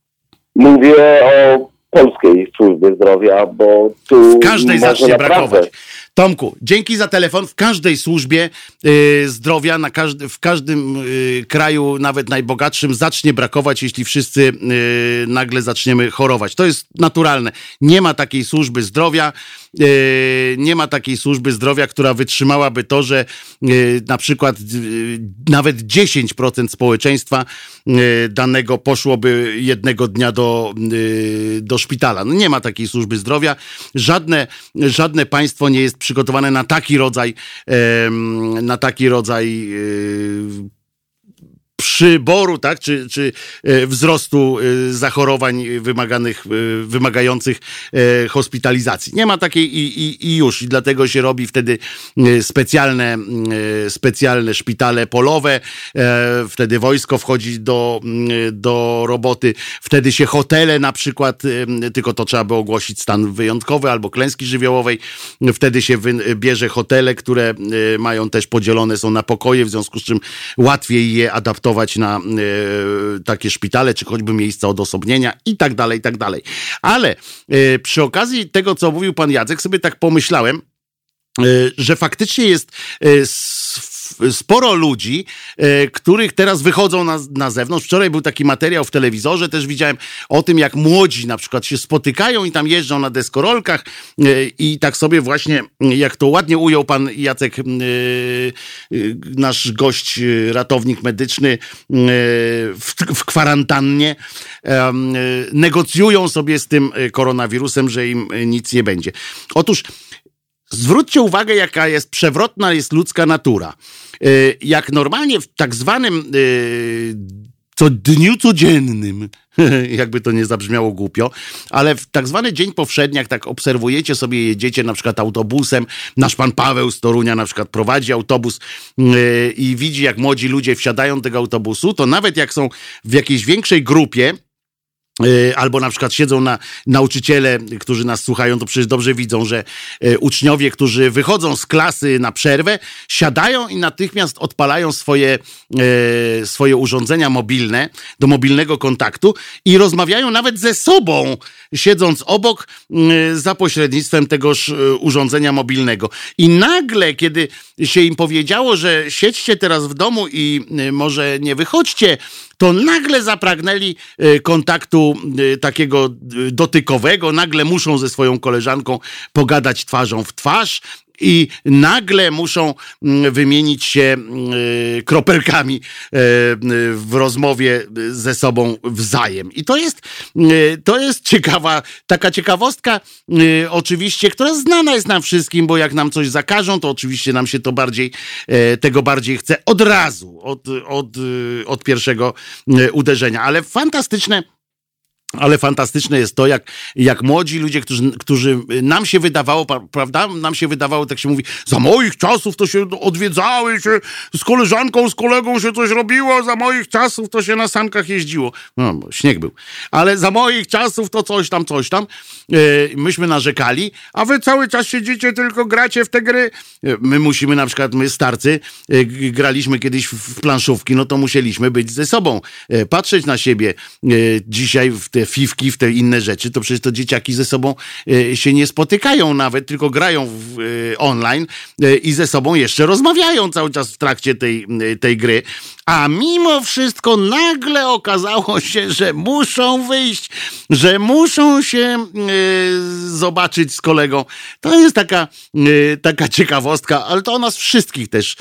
Mówię o polskiej służbie zdrowia, bo tu w każdej zacznie naprawdę... brakować. Tomku, dzięki za telefon. W każdej służbie y, zdrowia, na każdy, w każdym y, kraju, nawet najbogatszym, zacznie brakować, jeśli wszyscy y, nagle zaczniemy chorować. To jest naturalne. Nie ma takiej służby zdrowia, nie ma takiej służby zdrowia, która wytrzymałaby to, że y, na przykład y, nawet 10% społeczeństwa danego poszłoby jednego dnia do, do szpitala. No nie ma takiej służby zdrowia. Żadne, żadne państwo nie jest przygotowane na taki rodzaj, na taki rodzaj e, przyboru, tak, czy, czy e, wzrostu e, zachorowań wymaganych, wymagających hospitalizacji. Nie ma takiej i, i, i, już. I dlatego się robi wtedy specjalne, specjalne szpitale polowe. Wtedy wojsko wchodzi do, do roboty. Wtedy się hotele na przykład, tylko to trzeba by ogłosić stan wyjątkowy albo klęski żywiołowej. Wtedy się bierze hotele, które mają też podzielone są na pokoje, w związku z czym łatwiej je adaptować na y, takie szpitale, czy choćby miejsca odosobnienia i tak dalej, i tak dalej. Ale y, przy okazji tego, co mówił pan Jacek, sobie tak pomyślałem, y, że faktycznie jest sporo ludzi, e, których teraz wychodzą na, na zewnątrz. Wczoraj był taki materiał w telewizorze, też widziałem o tym, jak młodzi na przykład się spotykają i tam jeżdżą na deskorolkach e, i tak sobie właśnie, jak to ładnie ujął pan Jacek, e, nasz gość, ratownik medyczny w, w kwarantannie, negocjują sobie z tym koronawirusem, że im nic nie będzie. Otóż Zwróćcie uwagę, jaka jest przewrotna jest ludzka natura. Y, jak normalnie w tak zwanym y, co dniu codziennym, jakby to nie zabrzmiało głupio, ale w tak zwany dzień powszedni, jak tak obserwujecie sobie, jedziecie na przykład autobusem, nasz pan Paweł z Torunia na przykład prowadzi autobus yy, i widzi, jak młodzi ludzie wsiadają do tego autobusu, to nawet jak są w jakiejś większej grupie, albo na przykład siedzą na nauczyciele, którzy nas słuchają, to przecież dobrze widzą, że y, uczniowie, którzy wychodzą z klasy na przerwę, siadają i natychmiast odpalają swoje, y, swoje urządzenia mobilne do mobilnego kontaktu i rozmawiają nawet ze sobą, siedząc obok za pośrednictwem tegoż urządzenia mobilnego. I nagle, kiedy się im powiedziało, że siedźcie teraz w domu i może nie wychodźcie, to nagle zapragnęli e, kontaktu e, takiego e, dotykowego, nagle muszą ze swoją koleżanką pogadać twarzą w twarz, i nagle muszą mm, wymienić się mm, kropelkami w rozmowie ze sobą wzajem. I to jest, to jest ciekawa, taka ciekawostka, oczywiście, która znana jest nam wszystkim, bo jak nam coś zakażą, to oczywiście nam się to bardziej, tego bardziej chce od razu, od, od, od pierwszego uderzenia. Ale fantastyczne ale fantastyczne jest to, jak, jak młodzi ludzie, którzy, którzy nam się wydawało, prawda? Nam się wydawało, tak się mówi, za moich czasów to się odwiedzały, się z koleżanką, z kolegą się coś robiło, za moich czasów to się na sankach jeździło. No, śnieg był. Ale za moich czasów to coś tam, coś tam. E, myśmy narzekali, a wy cały czas siedzicie, tylko gracie w te gry. E, my musimy na przykład, my starcy, graliśmy kiedyś w planszówki, no to musieliśmy być ze sobą, patrzeć na siebie. Dzisiaj w te fifki, w te inne rzeczy, to przecież to dzieciaki ze sobą się nie spotykają nawet, tylko grają w, online i ze sobą jeszcze rozmawiają cały czas w trakcie tej, tej gry. A mimo wszystko nagle okazało się, że muszą wyjść, że muszą się zobaczyć z kolegą. To jest taka, taka ciekawostka, ale to o nas wszystkich też,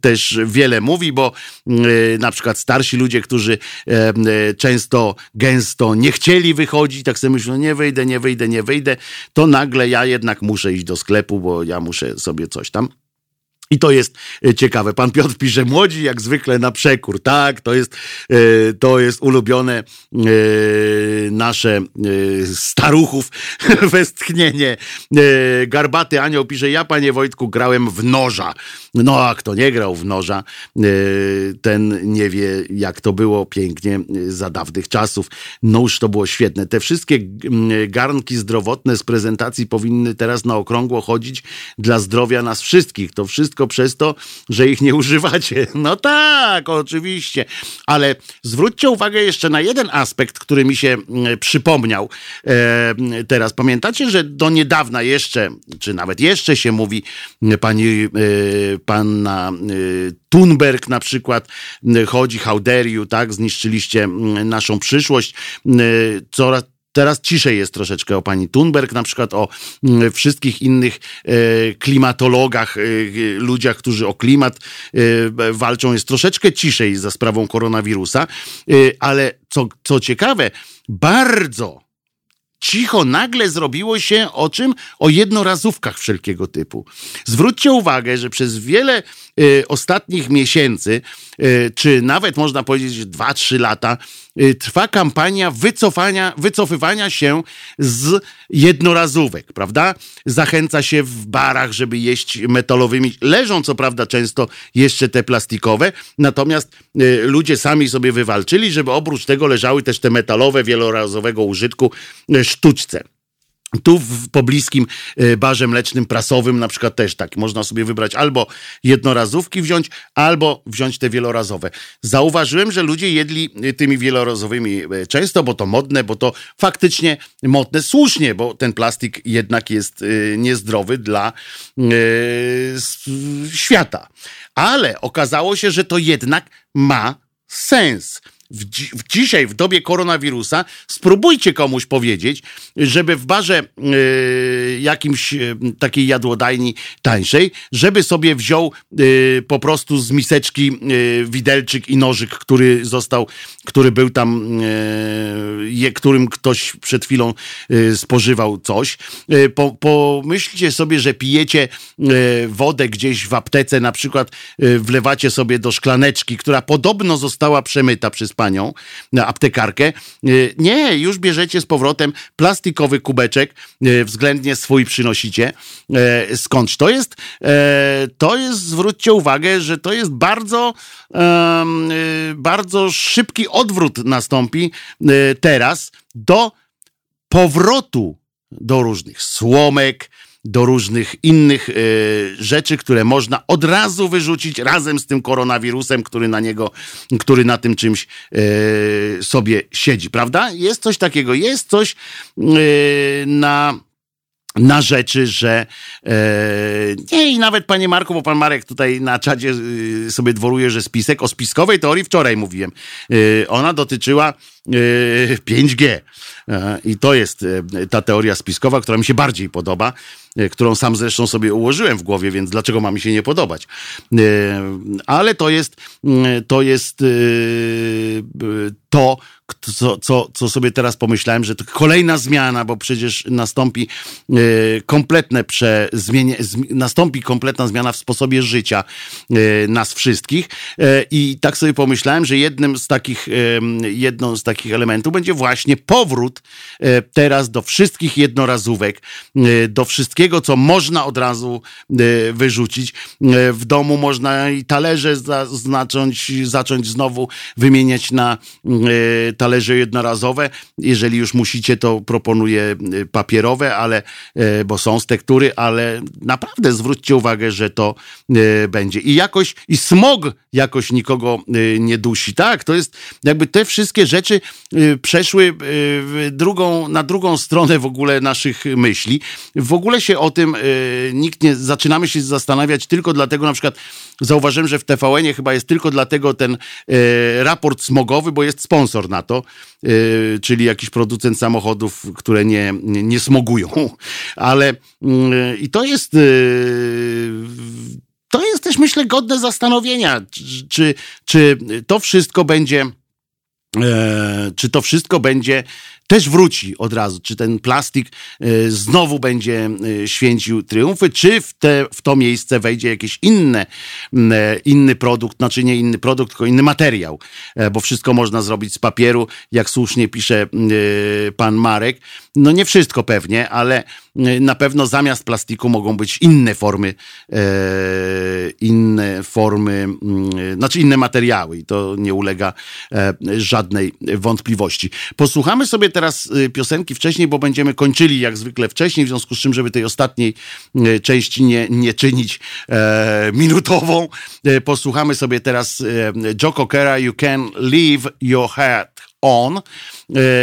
też wiele mówi, bo na przykład starsi ludzie, którzy często, gęsto nie chcieli wychodzić, tak sobie myślą, nie wyjdę, nie wyjdę, nie wyjdę, to nagle ja jednak muszę iść do sklepu, bo ja muszę sobie coś tam i to jest e, ciekawe. Pan Piotr pisze, młodzi jak zwykle na przekór. Tak, to jest, e, to jest ulubione e, nasze staruchów westchnienie. Garbaty Anioł pisze, ja panie Wojtku grałem w noża. No a kto nie grał w noża, ten nie wie jak to było pięknie za dawnych czasów. Nóż to było świetne. Te wszystkie garnki zdrowotne z prezentacji powinny teraz na okrągło chodzić dla zdrowia nas wszystkich. To wszystko przez to, że ich nie używacie. No tak, oczywiście. Ale zwróćcie uwagę jeszcze na jeden aspekt, który mi się przypomniał e, teraz. Pamiętacie, że do niedawna jeszcze, czy nawet jeszcze się mówi, pani, e, panna e, Thunberg na przykład chodzi, you, tak, zniszczyliście naszą przyszłość. Coraz, Teraz ciszej jest troszeczkę o pani Thunberg, na przykład o mm, wszystkich innych e, klimatologach, e, ludziach, którzy o klimat e, walczą. Jest troszeczkę ciszej za sprawą koronawirusa, ale co, co ciekawe, bardzo cicho nagle zrobiło się o czym? O jednorazówkach wszelkiego typu. Zwróćcie uwagę, że przez wiele ostatnich miesięcy, czy nawet można powiedzieć 2-3 lata, trwa kampania wycofania, wycofywania się z jednorazówek, prawda? Zachęca się w barach, żeby jeść metalowymi. Leżą co prawda często jeszcze te plastikowe, natomiast ludzie sami sobie wywalczyli, żeby oprócz tego leżały też te metalowe, wielorazowego użytku sztuczce. Tu w pobliskim e, barze mlecznym prasowym na przykład też tak. Można sobie wybrać albo jednorazówki wziąć, albo wziąć te wielorazowe. Zauważyłem, że ludzie jedli e, tymi wielorazowymi e, często, bo to modne, bo to faktycznie modne, słusznie, bo ten plastik jednak jest niezdrowy dla świata. Ale okazało się, że to jednak ma sens w, dzi w dzisiaj, w dobie koronawirusa, spróbujcie komuś powiedzieć, żeby w barze yy, jakimś yy, takiej jadłodajni tańszej, żeby sobie wziął yy, po prostu z miseczki widelczyk i nożyk, który został, który był tam, je, którym ktoś przed chwilą spożywał coś. Po, pomyślcie sobie, że pijecie wodę gdzieś w aptece, na przykład wlewacie sobie do szklaneczki, która podobno została przemyta przez panią, aptekarkę. Y, nie, już bierzecie z powrotem plastikowy kubeczek, y, względnie swój przynosicie. Y, skądś to jest? To jest, zwróćcie uwagę, że to jest bardzo, bardzo szybki odwrót nastąpi teraz do powrotu do różnych słomek, do różnych innych y, rzeczy, które można od razu wyrzucić razem z tym koronawirusem, który na niego, który na tym czymś y, sobie siedzi, prawda? Jest coś takiego, jest coś y, na na rzeczy, że nie i nawet panie Marku, bo pan Marek tutaj na czadzie sobie dworuje, że spisek o spiskowej teorii wczoraj mówiłem. Ona dotyczyła 5G. Y, e, I to jest ta teoria spiskowa, która mi się bardziej podoba, którą sam zresztą sobie ułożyłem w głowie, więc dlaczego ma mi się nie podobać? Ale to jest, to jest to, co, co, co sobie teraz pomyślałem, że to kolejna zmiana, bo przecież nastąpi kompletne prze, zmienie, nastąpi kompletna zmiana w sposobie życia nas wszystkich. I tak sobie pomyślałem, że jednym z takich, jedną z takich elementów będzie właśnie powrót teraz do wszystkich jednorazówek, do wszystkiego, co można od razu wyrzucić. W domu można i talerze zacząć, zacząć znowu wymieniać na talerze jednorazowe. Jeżeli już musicie, to proponuję papierowe, ale, bo są z tektury, ale naprawdę zwróćcie uwagę, że to będzie. I jakoś, i smog jakoś nikogo nie dusi. Tak, to jest jakby te wszystkie rzeczy y, przeszły y, drugą, na drugą stronę w ogóle naszych myśli. W ogóle się o tym y, nikt nie, zaczynamy się zastanawiać tylko dlatego, na przykład zauważyłem, że w TVN-ie chyba jest tylko dlatego ten raport smogowy, bo jest sponsor na to, czyli jakiś producent samochodów, które nie, nie, smogują. Ale i to jest to jest też, myślę, godne zastanowienia, czy, czy to wszystko będzie, e, czy to wszystko będzie też wróci od razu, czy ten plastik e, znowu będzie e, święcił triumfy, czy w, te, w to miejsce wejdzie jakiś inny, e, inny produkt, znaczy nie inny produkt, tylko inny materiał, bo wszystko można zrobić z papieru, jak słusznie pisze pan Marek. No nie wszystko pewnie, ale na pewno zamiast plastiku mogą być inne formy, inne formy, znaczy inne materiały i to nie ulega żadnej wątpliwości. Posłuchamy sobie teraz y, piosenki wcześniej, bo będziemy kończyli jak zwykle wcześniej, w związku z czym, żeby tej ostatniej części nie, nie czynić e, minutową, e, posłuchamy sobie teraz e, Joe Cockera You Can Leave Your Head On. E,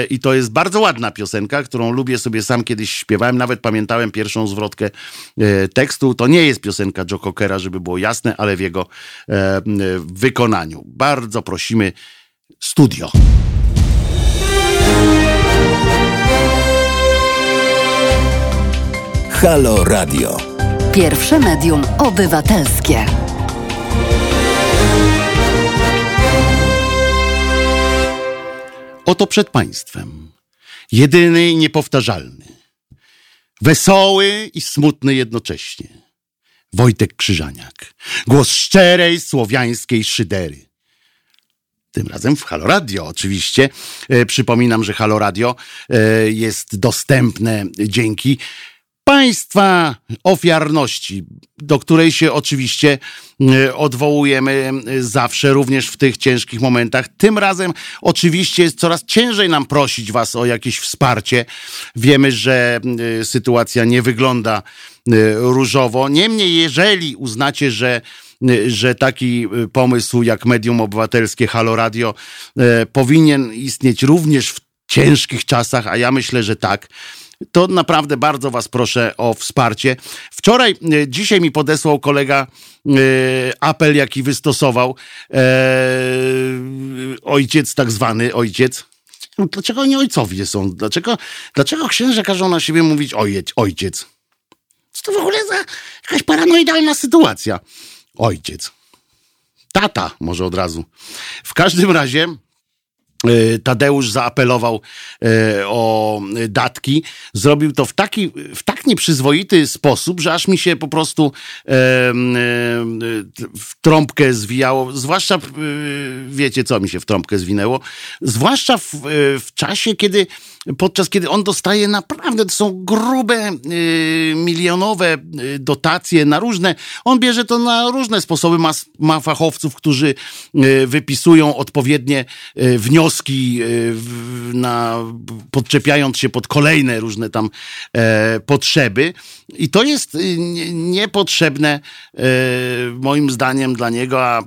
I to jest bardzo ładna piosenka, którą lubię sobie sam kiedyś śpiewałem. Nawet pamiętałem pierwszą zwrotkę e, tekstu. To nie jest piosenka Joe Cockera, żeby było jasne, ale w jego e, wykonaniu. Bardzo prosimy studio. Halo Radio. Pierwsze medium obywatelskie. Oto przed Państwem. Jedyny i niepowtarzalny. Wesoły i smutny jednocześnie. Wojtek Krzyżaniak. Głos szczerej słowiańskiej szydery tym razem w Halo Radio oczywiście. E, przypominam, że Halo Radio e, jest dostępne dzięki państwa ofiarności, do której się oczywiście e, odwołujemy zawsze, również w tych ciężkich momentach. Tym razem oczywiście jest coraz ciężej nam prosić Was o jakieś wsparcie. Wiemy, że sytuacja nie wygląda różowo. Niemniej, jeżeli uznacie, że że taki pomysł jak medium obywatelskie Halo Radio e, powinien istnieć również w ciężkich czasach, a ja myślę, że tak to naprawdę bardzo Was proszę o wsparcie. Wczoraj, e, dzisiaj mi podesłał kolega e, apel, jaki wystosował ojciec, tak zwany ojciec. Dlaczego oni ojcowie są? Dlaczego, dlaczego księża każą na siebie mówić ojciec? ojciec? Co to w ogóle za jakaś paranoidalna sytuacja? ojciec. Tata, może od razu. W każdym razie. E, Tadeusz zaapelował e, o datki. Zrobił to w taki, w tak nieprzyzwoity sposób, że aż mi się po prostu w trąbkę zwijało. Zwłaszcza, wiecie co mi się w trąbkę zwinęło? Zwłaszcza w, w czasie, kiedy podczas kiedy on dostaje naprawdę, to są grube, y, milionowe y, dotacje na różne, on bierze to na różne sposoby, ma, ma fachowców, którzy y, wypisują odpowiednie wnioski, na, podczepiając się pod kolejne różne tam e, potrzeby. I to jest niepotrzebne moim zdaniem dla niego, a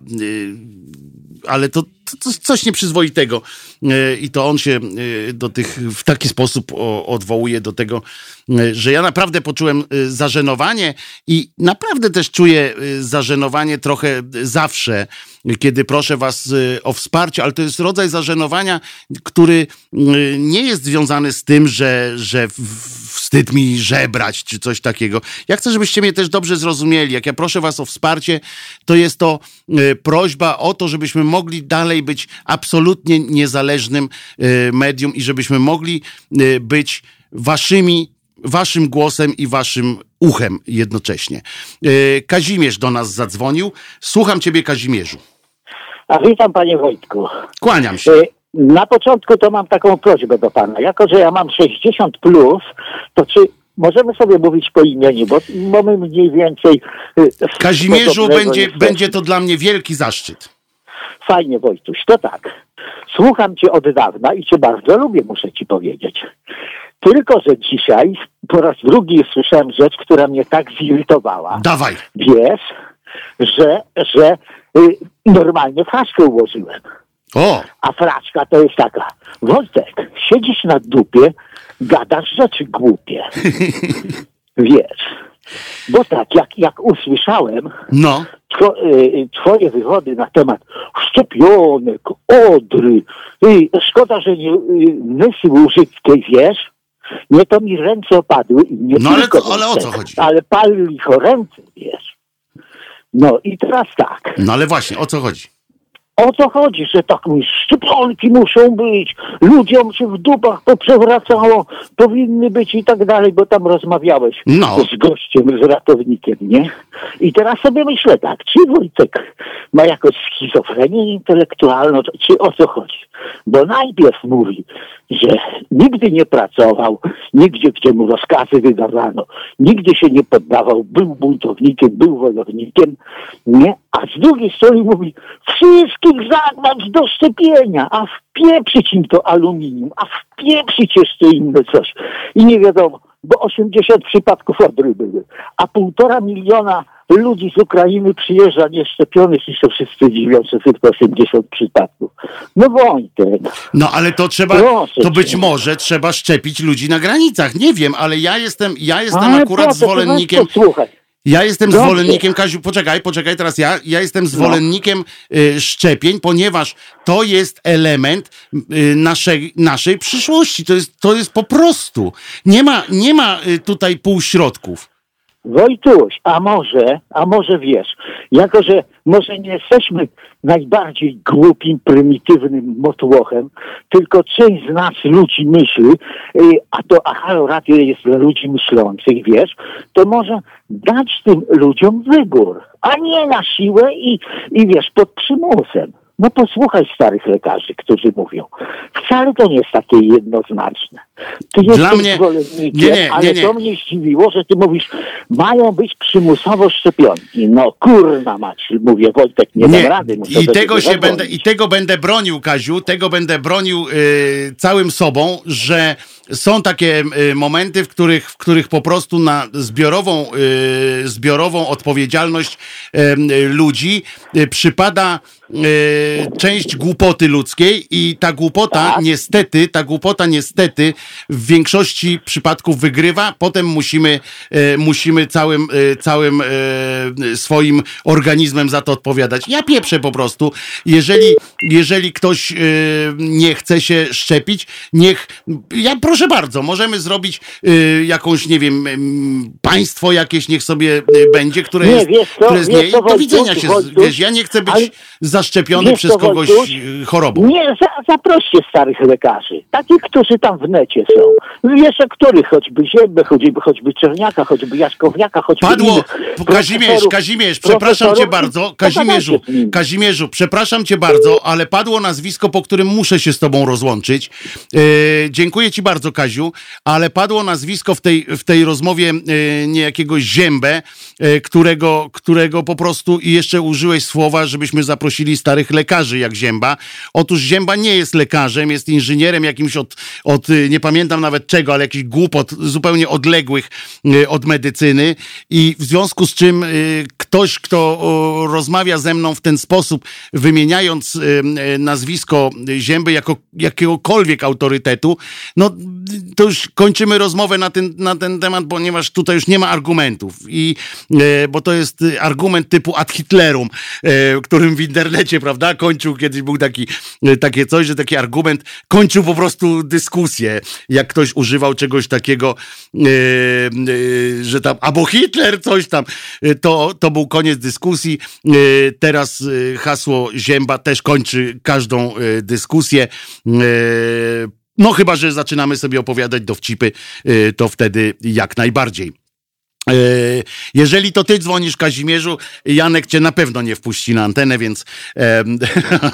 ale to, to, coś nieprzyzwoitego. E, I to on się e, do tych w taki sposób odwołuje do tego, e, że ja naprawdę poczułem zażenowanie i naprawdę też czuję zażenowanie trochę zawsze, kiedy proszę was o wsparcie, ale to jest rodzaj zażenowania, który nie jest związany z tym, że, że wstyd mi żebrać czy coś takiego. Ja chcę, żebyście mnie też dobrze zrozumieli. Jak ja proszę was o wsparcie, to jest to prośba o to, żebyśmy mogli dalej być absolutnie niezależnym e, medium i żebyśmy mogli e, być waszymi, waszym głosem i waszym uchem jednocześnie. Kazimierz do nas zadzwonił. Słucham ciebie, Kazimierzu. A witam panie Wojtku. Kłaniam się. Na początku to mam taką prośbę do pana. Jako, że ja mam 60 plus, to czy możemy sobie mówić po imieniu, bo mamy mniej więcej. Kazimierzu, będzie, będzie to dla mnie wielki zaszczyt. Fajnie, Wojtuś, to tak. Słucham cię od dawna i cię bardzo lubię, muszę ci powiedzieć. Tylko, że dzisiaj po raz drugi słyszałem rzecz, która mnie tak zirytowała. Dawaj. Wiesz, że, że y, normalnie flaszkę ułożyłem. O, A fraczka to jest taka. Wojtek, siedzisz na dupie, gadasz rzeczy głupie. Wiesz. Bo tak, jak, jak usłyszałem no. two, y, twoje wywody na temat szczepionek, odry, y, szkoda, że nie y, mysy łużyckiej, wiesz, nie to mi ręce opadły i nie No ale to- ale o co chodzi? Ale pali licho ręce, wiesz. No i teraz tak. No ale właśnie, o co chodzi? O co chodzi, że tak mówisz, szczepionki muszą być, ludziom się w dupach poprzewracało, powinny być i tak dalej, bo tam rozmawiałeś No. z gościem, z ratownikiem, nie? I teraz sobie myślę tak, czy Wojtek ma jakąś schizofrenię intelektualną, czy o co chodzi? Bo najpierw mówi, że nigdy nie pracował, nigdzie, gdzie mu rozkazy wydawano, nigdy się nie poddawał, był buntownikiem, był wojownikiem, nie? A z drugiej strony mówi, wszystkich zagnać do szczepienia, a wpieprzyć im to aluminium, a wpieprzyć jeszcze inne coś. I nie wiadomo, bo 80 przypadków odry były, a półtora miliona ludzi z Ukrainy przyjeżdża nieszczepionych i się wszyscy dziwią, że tylko 80 przypadków. No Wojtek, No ale to trzeba, Proszę to być cię. może trzeba szczepić ludzi na granicach. Nie wiem, ale ja jestem, ja jestem ale akurat to zwolennikiem. Słuchaj, Ja jestem Dobrze. zwolennikiem, Kaziu, poczekaj, poczekaj teraz ja. Ja jestem zwolennikiem y, szczepień, ponieważ to jest element y, naszej, naszej przyszłości. To jest, to jest po prostu. Nie ma, nie ma y, tutaj półśrodków. Wojtuś, a może, a może wiesz, jako że może nie jesteśmy najbardziej głupim, prymitywnym motłochem, tylko część z nas ludzi myśli, y, a to a Halo Radio jest dla ludzi myślących, wiesz, to może dać tym ludziom wybór, a nie na siłę i, i wiesz, pod przymusem. No posłuchaj starych lekarzy, którzy mówią. Wcale to nie jest takie jednoznaczne. Ty Dla mnie- nie, nie, ale nie, nie. to mnie zdziwiło, że ty mówisz, mają być przymusowo szczepionki. No kurna mać, mówię Wojtek, nie, dam rady. I tego się będę, i tego będę bronił, Kaziu, tego będę bronił y, całym sobą, że są takie y, momenty, w których, w których po prostu na zbiorową, y, zbiorową odpowiedzialność y, ludzi przypada y, część głupoty ludzkiej i ta głupota Tak. niestety, ta głupota niestety w większości przypadków wygrywa, potem musimy, e, musimy całym, e, całym e, swoim organizmem za to odpowiadać. Ja pieprzę po prostu. Jeżeli, jeżeli ktoś nie chce się szczepić, niech, ja proszę bardzo, możemy zrobić jakąś, nie wiem, em, państwo jakieś niech sobie będzie, które Nie, jest, wiesz co, które wiesz co, do widzenia się, Wojtuś, wiesz, ja nie chcę być ale- zaszczepiony przez kogoś Wojtuś? chorobą. Nie, za, zaproście starych lekarzy, takich, którzy tam w necie są. Wiesz, o których choćby Ziębę, choćby, choćby Czerniaka, choćby Jaskowniaka, choćby Padło, innych Kazimierz, Kazimierz, przepraszam cię bardzo, Kazimierzu. Kazimierzu, przepraszam cię bardzo, ale padło nazwisko, po którym muszę się z tobą rozłączyć. E, dziękuję ci bardzo, Kaziu, ale padło nazwisko w tej, w tej rozmowie e, niejakiego Ziębę, e, którego, którego po prostu i jeszcze użyłeś słowa, żebyśmy zaprosili starych lekarzy jak Zięba. Otóż Zięba nie jest lekarzem, jest inżynierem jakimś od, od e, nie pamiętam nawet czego, ale jakichś głupot zupełnie odległych e, od medycyny i w związku z czym e, ktoś, kto rozmawia ze mną w ten sposób, wymieniając e, nazwisko Zięby jako jakiegokolwiek autorytetu, no to już kończymy rozmowę na ten, na ten temat, ponieważ tutaj już nie ma argumentów. I, bo to jest argument typu ad Hitlerum, którym w internecie, prawda, kończył, kiedyś był taki, takie coś, że taki argument kończył po prostu dyskusję, jak ktoś używał czegoś takiego, e, e, że tam, albo Hitler, coś tam, e, to, to był koniec dyskusji. E, teraz hasło Zięba też kończy każdą dyskusję. No chyba, że zaczynamy sobie opowiadać dowcipy, to wtedy jak najbardziej. E, Jeżeli to ty dzwonisz, Kazimierzu, Janek cię na pewno nie wpuści na antenę, więc, em,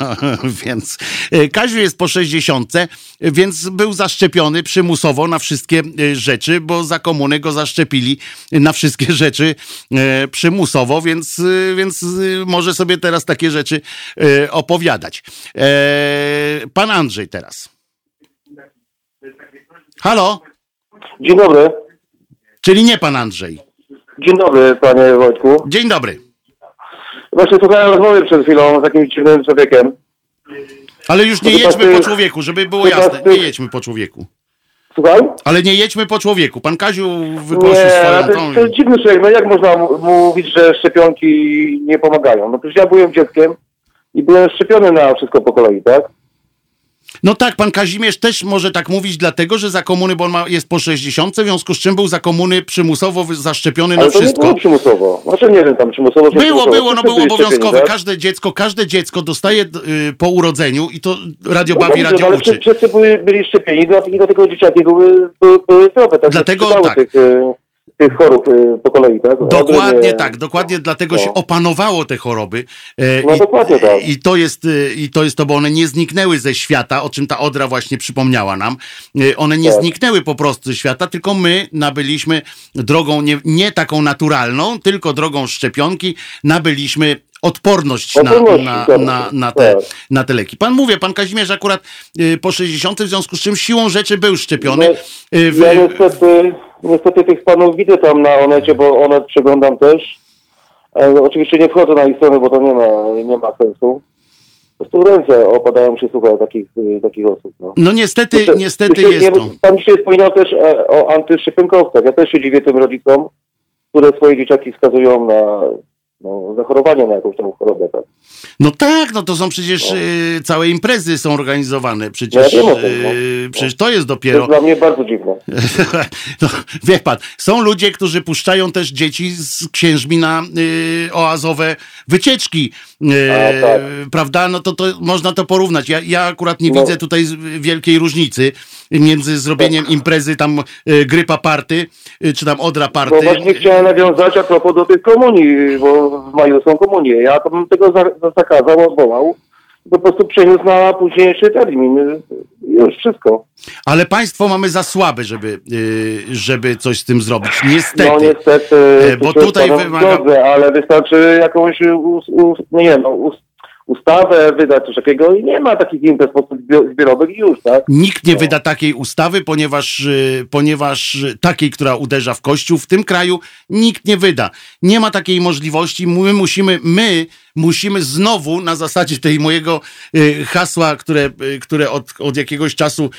więc e, Kaziu jest po 60, więc był zaszczepiony przymusowo na wszystkie e, rzeczy, bo za komuny go zaszczepili na wszystkie rzeczy e, przymusowo, więc, e, więc e, może sobie teraz takie rzeczy e, opowiadać. E, Pan Andrzej teraz. Halo? Dzień dobry. Czyli nie pan Andrzej. Dzień dobry, panie Wojtku. Dzień dobry. Właśnie słuchałem rozmowy przed chwilą z jakimś dziwnym człowiekiem. Ale już nie jedźmy po człowieku, żeby było jasne. Nie jedźmy po człowieku. Słuchaj? Ale nie jedźmy po człowieku. Pan Kaziu wygłosił Nie, swoją to, tą... to jest dziwny człowiek. No jak można mówić, że szczepionki nie pomagają? No przecież ja byłem dzieckiem i byłem szczepiony na wszystko po kolei, tak? No tak, pan Kazimierz też może tak mówić, dlatego że za komuny, bo on ma, jest po 60, w związku z czym był za komuny przymusowo zaszczepiony na Ale to nie wszystko. było przymusowo. Znaczy nie wiem, tam przymusowo Było, przymusowo. było, no było obowiązkowe. tak? Każde dziecko, każde dziecko dostaje y, po urodzeniu i to radio No bawi, dobrze, radio ale uczy. wszyscy- byli, byli szczepieni do, i do tego dzieciaki były, były, były zdrowe. Tak Dlatego tak. Tych, e, tych chorób e, po kolei, tak? Dokładnie tak, dokładnie dlatego No. się opanowało te choroby. E, No dokładnie tak. I to jest, e, i to jest to, bo one nie zniknęły ze świata, o czym ta Odra właśnie przypomniała nam. E, One nie Tak. zniknęły po prostu ze świata, tylko my nabyliśmy drogą nie, nie taką naturalną, tylko drogą szczepionki, nabyliśmy odporność na, na, tak. na, na, te, Tak. na te leki. Pan mówię, pan Kazimierz akurat po 60, w związku z czym siłą rzeczy był szczepiony. No, w- Ja niestety, niestety tych panów widzę tam na Onecie, bo Onet przeglądam też. E, oczywiście nie wchodzę na ich stronę, bo to nie ma, nie ma sensu. Po prostu ręce opadają się słuchaj takich, y, takich osób. No. No niestety, niestety jest nie- to. Pan dzisiaj wspominał też e, o antyszczepionkowcach. Ja też się dziwię tym rodzicom, które swoje dzieciaki skazują na no, zachorowanie na jakąś tam chorobę. Tak. No tak, no to są przecież y, całe imprezy są organizowane. Przecież, Ja wiem o tym, no. y, przecież to jest To jest dopiero. dla mnie bardzo dziwne. no, wie pan, są ludzie, którzy puszczają też dzieci z księżmi na y, oazowe wycieczki. Y, A, tak. Prawda? No to, to można to porównać. Ja, ja akurat nie No. widzę tutaj wielkiej różnicy między zrobieniem imprezy tam y, grypa party, y, czy tam odra party. No właśnie chciałem nawiązać a propos do tych komunii, bo w maju są komunie. Ja to bym tego za, za zakazał, odwołał. Po prostu przeniósł na późniejszy termin. Już wszystko. Ale państwo mamy za słabe, żeby, y, żeby coś z tym zrobić. Niestety. No niestety, E, bo tutaj wymaga- zgodzę, ale wystarczy jakąś us, us, nie wiem, no, us, ustawę wydać, coś takiego i nie ma takich imprez po prostu zbiorowych już, tak? Nikt nie wyda takiej ustawy, ponieważ, y, ponieważ y, takiej, która uderza w kościół w tym kraju, nikt nie wyda. Nie ma takiej możliwości. My musimy, my musimy znowu na zasadzie tej mojego y, hasła, które, które od, od jakiegoś czasu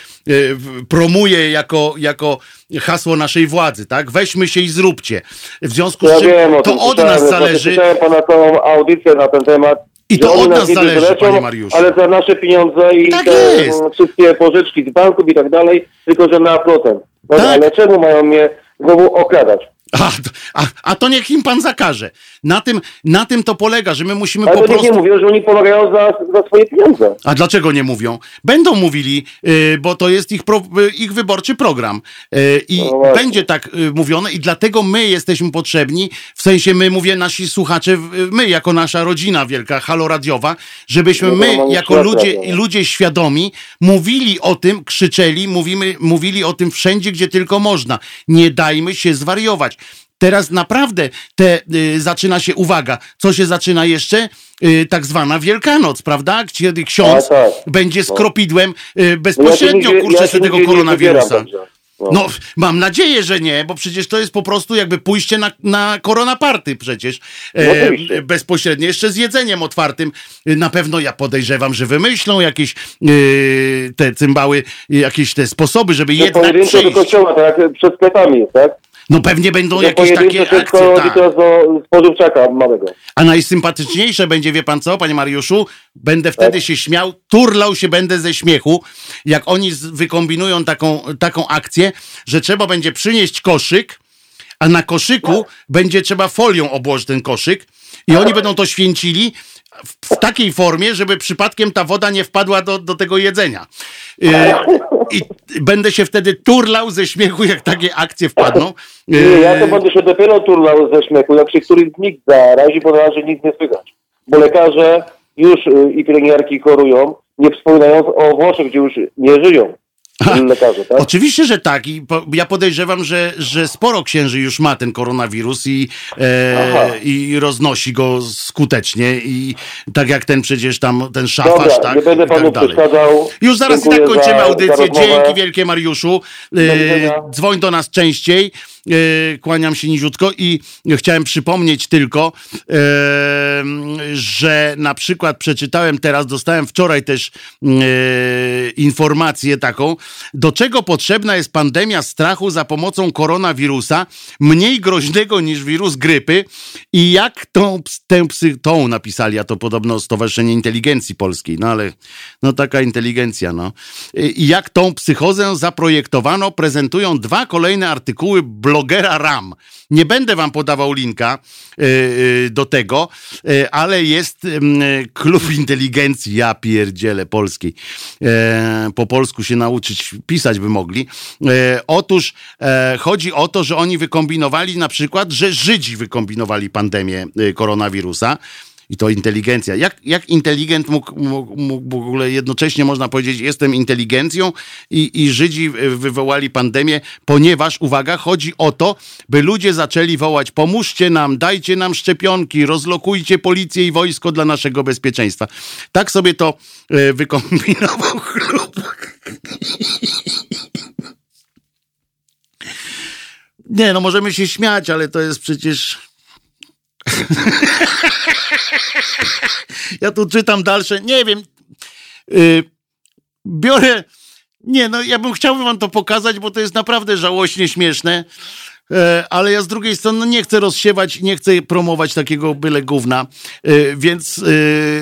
promuję jako, jako hasło naszej władzy, tak? Weźmy się i zróbcie. W związku z czym wiem to od nas zależy. Pana całą audycję na ten temat. I to od nas zależy, wyleczą, panie Mariuszu. Ale za nasze pieniądze i Tak te jest. wszystkie pożyczki z banków i tak dalej, tylko że na procent. No, Tak. Ale czemu mają mnie znowu okradać? A, a, a to niech im pan zakaże. Na tym, na tym to polega, że my musimy Ale po prostu. nie mówią, że oni pomagają za, za swoje pieniądze. A dlaczego nie mówią? Będą mówili, y, bo to jest ich, pro, y, ich wyborczy program. Y, I No będzie tak mówione, i dlatego my jesteśmy potrzebni, w sensie my, mówię, nasi słuchacze, my jako nasza rodzina wielka, haloradiowa, żebyśmy No my, jako ludzie, ludzie świadomi, mówili o tym, krzyczeli, mówimy, mówili o tym wszędzie, gdzie tylko można. Nie dajmy się zwariować. Teraz naprawdę te, y, zaczyna się, uwaga, co się zaczyna jeszcze? Y, tak zwana Wielkanoc, prawda? Kiedy ksiądz A, tak. będzie z No. kropidłem y, No ja bezpośrednio, nigdzie- kurczę, ja się tego koronawirusa. No. No, mam nadzieję, że nie, bo przecież to jest po prostu jakby pójście na, na koronaparty przecież. No E, oczywiście. bezpośrednio, jeszcze z jedzeniem otwartym. Na pewno ja podejrzewam, że wymyślą jakieś e, te cymbały, jakieś te sposoby, żeby Że jednak pojedynczo do przyjść. kościoła, tak przed jest, tak? No pewnie będą jakieś takie akcje, tak. do spożywczaka małego. A najsympatyczniejsze będzie, wie pan co, panie Mariuszu? Będę wtedy Tak. się śmiał, turlał się będę ze śmiechu, jak oni wykombinują taką, taką akcję, że trzeba będzie przynieść koszyk, a na koszyku będzie trzeba folią obłożyć ten koszyk i oni będą to święcili w, takiej formie, żeby przypadkiem ta woda nie wpadła do, do tego jedzenia. Yy, I będę się wtedy turlał ze śmiechu, jak takie akcje wpadną. Nie, Yy, ja to będę się dopiero turlał ze śmiechu, jak się któryś z nich zarazi, bo na razie nic nie słychać. Bo lekarze już y, i pielęgniarki chorują, nie wspominając o Włoszech, gdzie już nie żyją. Lekarze, tak? Oczywiście, że tak. I po, ja podejrzewam, że, że sporo księży już ma ten koronawirus i, e, i roznosi go skutecznie. I tak jak ten przecież tam, ten szafarz, Dobra, tak? nie będę tak panu dalej. przeszkadzał. Już zaraz i tak Dziękuję kończymy za- za audycję. rozmowę. Dzięki wielkie, Mariuszu. E, dzwoń do nas częściej. E, kłaniam się niziutko i chciałem przypomnieć tylko, e, że na przykład przeczytałem teraz, dostałem wczoraj też e, informację taką, do czego potrzebna jest pandemia strachu za pomocą koronawirusa, mniej groźnego niż wirus grypy i jak tą, tę psy, tą napisali, a to podobno Stowarzyszenie Inteligencji Polskiej, no ale no taka inteligencja, no. I jak tą psychozę zaprojektowano, prezentują dwa kolejne artykuły blogera RAM. Nie będę wam podawał linka y, y, do tego, y, ale jest ym, y, klub inteligencji, ja pierdzielę polskiej. E, po polsku się nauczyć pisać by mogli. E, otóż e, chodzi o to, że oni wykombinowali na przykład, że Żydzi wykombinowali pandemię y, koronawirusa. I to inteligencja. Jak, jak inteligent mógł, mógł, mógł w ogóle jednocześnie można powiedzieć, jestem inteligencją i, i Żydzi wywołali pandemię, ponieważ, uwaga, chodzi o to, by ludzie zaczęli wołać, pomóżcie nam, dajcie nam szczepionki, rozlokujcie policję i wojsko dla naszego bezpieczeństwa. Tak sobie to y, wykombinował klub. Nie, no możemy się śmiać, ale to jest przecież... Ja tu czytam dalsze, nie wiem. Yy, biorę. Nie, no ja bym chciał wam to pokazać, bo to jest naprawdę żałośnie śmieszne. E, Ale ja z drugiej strony no nie chcę rozsiewać, nie chcę promować takiego byle gówna, E, więc, e,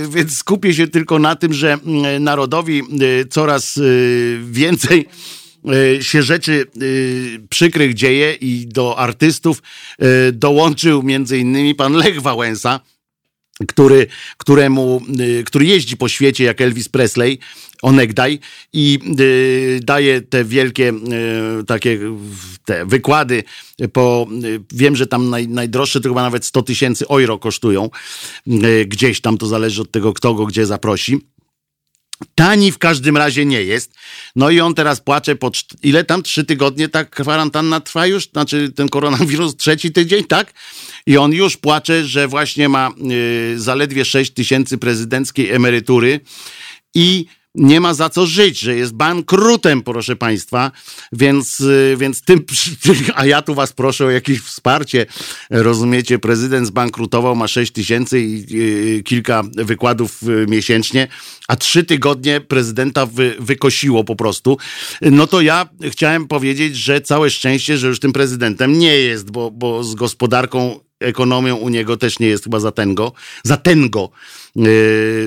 więc skupię się tylko na tym, że mm, narodowi coraz więcej się rzeczy e, przykrych dzieje i do artystów e, dołączył między innymi pan Lech Wałęsa, który, któremu, y, który jeździ po świecie jak Elvis Presley, onegdaj i y, daje te wielkie y, takie te wykłady po, y, wiem, że tam naj, najdroższe to chyba nawet 100 tysięcy euro kosztują, y, gdzieś tam to zależy od tego, kto go gdzie zaprosi. Tani w każdym razie nie jest. No i on teraz płacze po ile tam? Trzy tygodnie ta kwarantanna trwa już? Znaczy ten koronawirus trzeci tydzień, tak? I on już płacze, że właśnie ma y, zaledwie 6 tysięcy prezydenckiej emerytury i nie ma za co żyć, że jest bankrutem, proszę państwa, więc, y, więc tym, a ja tu was proszę o jakieś wsparcie, rozumiecie, prezydent zbankrutował, ma 6 tysięcy i y, kilka wykładów y, miesięcznie, a trzy tygodnie prezydenta wy, wykosiło po prostu, no to ja chciałem powiedzieć, że całe szczęście, że już tym prezydentem nie jest, bo, bo z gospodarką ekonomią u niego też nie jest chyba za tengo, za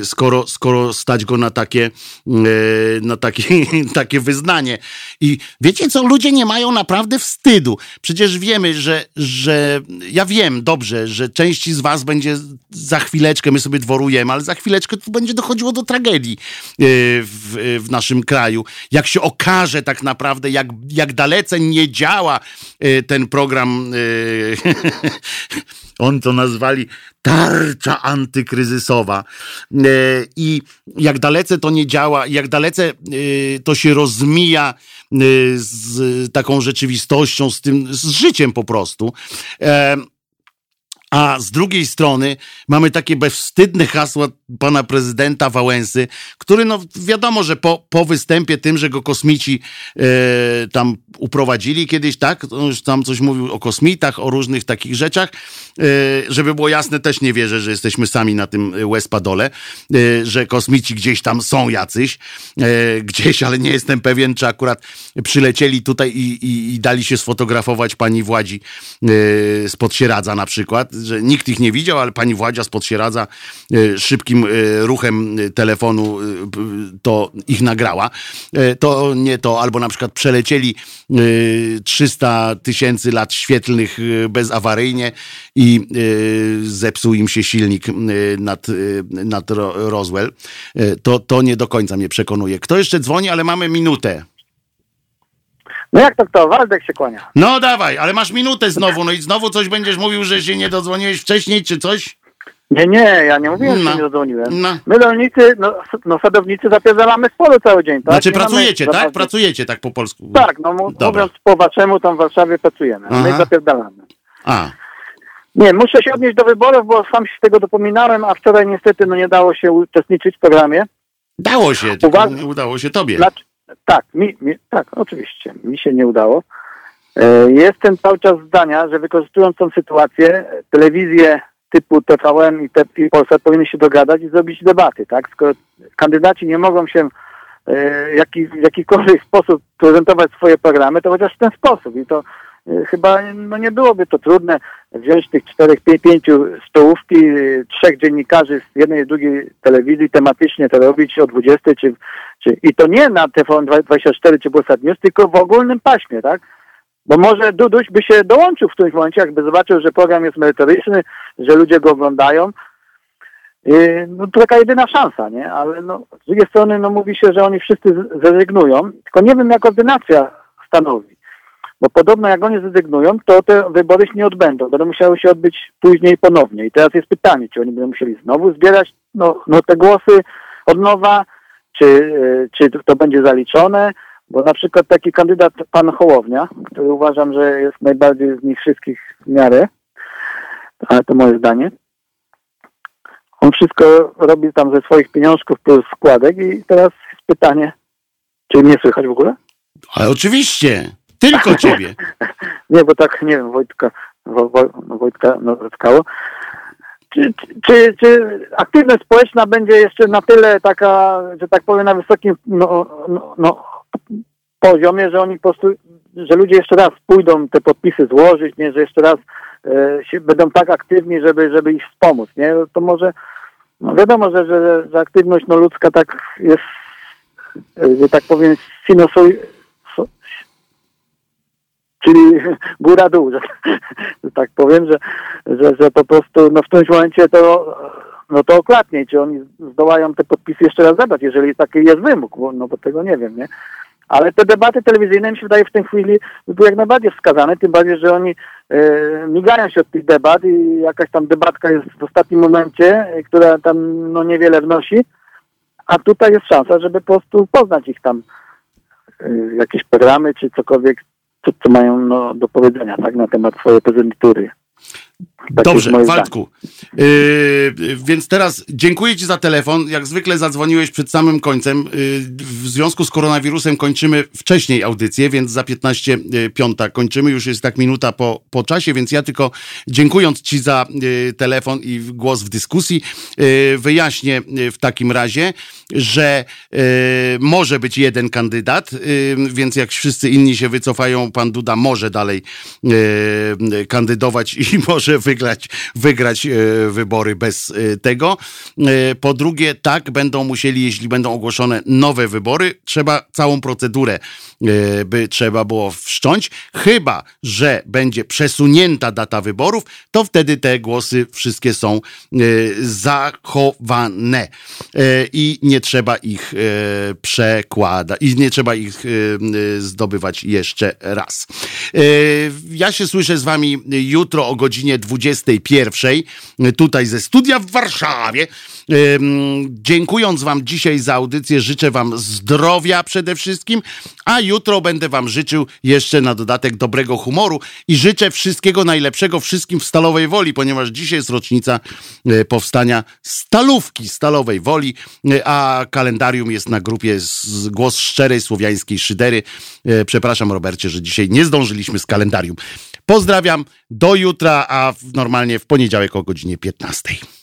skoro, skoro stać go na takie, yy, na takie, takie wyznanie. I wiecie co, ludzie nie mają naprawdę wstydu. Przecież wiemy, że, że ja wiem dobrze, że części z was będzie za chwileczkę, my sobie dworujemy, ale za chwileczkę tu będzie dochodziło do tragedii yy, w, w naszym kraju. Jak się okaże tak naprawdę, jak, jak dalece nie działa ten program oni to nazwali tarcza antykryzysowa. E, I jak dalece to nie działa, jak dalece e, to się rozmija e, z taką rzeczywistością, z tym, z życiem po prostu. A z drugiej strony mamy takie bezwstydne hasła pana prezydenta Wałęsy, który no wiadomo, że po, po występie tym, że go kosmici e, tam uprowadzili kiedyś, tak? On już tam coś mówił o kosmitach, o różnych takich rzeczach. E, żeby było jasne, też nie wierzę, że jesteśmy sami na tym Wespadole, e, że kosmici gdzieś tam są jacyś, e, gdzieś, ale nie jestem pewien, czy akurat przylecieli tutaj i, i, i dali się sfotografować pani Władzi e, spod Sieradza na przykład, że nikt ich nie widział, ale pani Władzia spod Sieradza e, szybkim e, ruchem e, telefonu to ich nagrała. To nie to, albo na przykład przelecieli e, 300 tysięcy lat świetlnych bezawaryjnie i zepsuł im się silnik nad, nad Ro- Roswell. To, to nie do końca mnie przekonuje. Kto jeszcze dzwoni, ale mamy minutę. No jak to kto? Waldek się kłania. No dawaj, ale masz minutę znowu, no i znowu coś będziesz mówił, że się nie dodzwoniłeś wcześniej, czy coś? Nie, nie, ja nie mówiłem, że No. nie zadzwoniłem. No. My rolnicy, no, no sadownicy zapierdalamy z polu cały dzień, tak? Znaczy Nie mamy pracujecie, tak? Pracujecie tak po polsku. Tak, no Dobra. mówiąc po waszemu, tam w Warszawie pracujemy, a my Aha. zapierdalamy. A, Nie, muszę się odnieść do wyborów, bo sam się tego dopominałem, a wczoraj niestety no nie dało się uczestniczyć w programie. dało się, tylko nie udało się tobie. Dlac- tak, mi, mi, tak, oczywiście, mi się nie udało. E, Jestem cały czas zdania, że wykorzystując tą sytuację, telewizje typu TVN i, te, i Polsat powinny się dogadać i zrobić debaty, tak? Skoro kandydaci nie mogą się e, jaki, w jakikolwiek sposób prezentować swoje programy, to chociaż w ten sposób. I to chyba no nie byłoby to trudne wziąć tych czterech, pię, pięciu stołówki, e, trzech dziennikarzy z jednej i drugiej telewizji, tematycznie to robić o 20 czy, czy i to nie na TVN24 czy Polsat News, tylko w ogólnym paśmie, tak? Bo może Duduś by się dołączył w którymś momencie, jakby zobaczył, że program jest merytoryczny, że ludzie go oglądają. Yy, No to taka jedyna szansa, nie? Ale no, z drugiej strony no, mówi się, że oni wszyscy zrezygnują, tylko nie wiem jak ordynacja stanowi. Bo podobno jak oni zrezygnują, to te wybory się nie odbędą. Będą musiały się odbyć później ponownie. I teraz jest pytanie, czy oni będą musieli znowu zbierać no, no te głosy od nowa, czy, yy, czy to będzie zaliczone, bo na przykład taki kandydat, pan Hołownia, który uważam, że jest najbardziej z nich wszystkich w miarę, ale to moje zdanie, on wszystko robi tam ze swoich pieniążków plus składek i teraz jest pytanie, czy mnie słychać w ogóle? Ale oczywiście, tylko ciebie. Nie, bo tak, nie wiem, Wojtka, Wo, Wo, no, Wojtka Nowackało. Czy, czy, czy, aktywność społeczna będzie jeszcze na tyle taka, że tak powiem, na wysokim no, no, no, poziomie, że oni po prostu, że ludzie jeszcze raz pójdą te podpisy złożyć, nie, że jeszcze raz e, się, będą tak aktywni, żeby, żeby ich wspomóc, nie? To może, no wiadomo, że, że, że aktywność no, ludzka tak jest, e, że tak powiem, sinusuj, so- czyli góra-dół, że, że tak powiem, że, że, że po prostu no w którymś momencie to no to oklatnie, czy oni zdołają te podpisy jeszcze raz zebrać, jeżeli taki jest wymóg, bo, no bo tego nie wiem, nie? Ale te debaty telewizyjne mi się wydaje w tej chwili były jak najbardziej wskazane, tym bardziej, że oni e, migają się od tych debat i jakaś tam debatka jest w ostatnim momencie, która tam no niewiele wnosi, a tutaj jest szansa, żeby po prostu poznać ich tam e, jakieś programy czy cokolwiek, co, co mają no, do powiedzenia tak, na temat swojej prezentury. Dobrze. Waldku. Yy, więc teraz dziękuję Ci za telefon. Jak zwykle zadzwoniłeś przed samym końcem. Yy, w związku z koronawirusem kończymy wcześniej audycję, więc za 15 yy, piąta kończymy. Już jest tak minuta po, po czasie, więc ja tylko dziękując Ci za yy, telefon i głos w dyskusji, yy, wyjaśnię yy, w takim razie, że może być jeden kandydat, więc jak wszyscy inni się wycofają, pan Duda może dalej kandydować i może wygrać, wygrać e, wybory bez e, tego. E, Po drugie, tak, będą musieli, jeśli będą ogłoszone nowe wybory, trzeba całą procedurę by trzeba było wszcząć. Chyba, że będzie przesunięta data wyborów, to wtedy te głosy wszystkie są e, zachowane E, i nie trzeba ich e, przekładać, i nie trzeba ich e, e, zdobywać jeszcze raz. E, Ja się słyszę z wami jutro o godzinie 21 tutaj ze studia w Warszawie. Dziękując wam dzisiaj za audycję, życzę wam zdrowia przede wszystkim, a jutro będę wam życzył jeszcze na dodatek dobrego humoru i życzę wszystkiego najlepszego wszystkim w Stalowej Woli, ponieważ dzisiaj jest rocznica e, powstania Stalówki Stalowej Woli, e, a kalendarium jest na grupie Głos Szczerej Słowiańskiej Szydery. E, Przepraszam Robercie, że dzisiaj nie zdążyliśmy z kalendarium. Pozdrawiam, do jutra, a normalnie w poniedziałek o godzinie 15.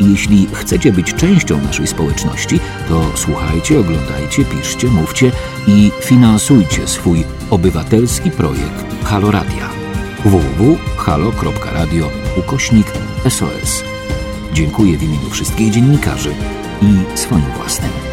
Jeśli chcecie być częścią naszej społeczności, to słuchajcie, oglądajcie, piszcie, mówcie i finansujcie swój obywatelski projekt Halo Radia. www.halo.radio ukośnik SOS. Dziękuję w imieniu wszystkich dziennikarzy i swoim własnym.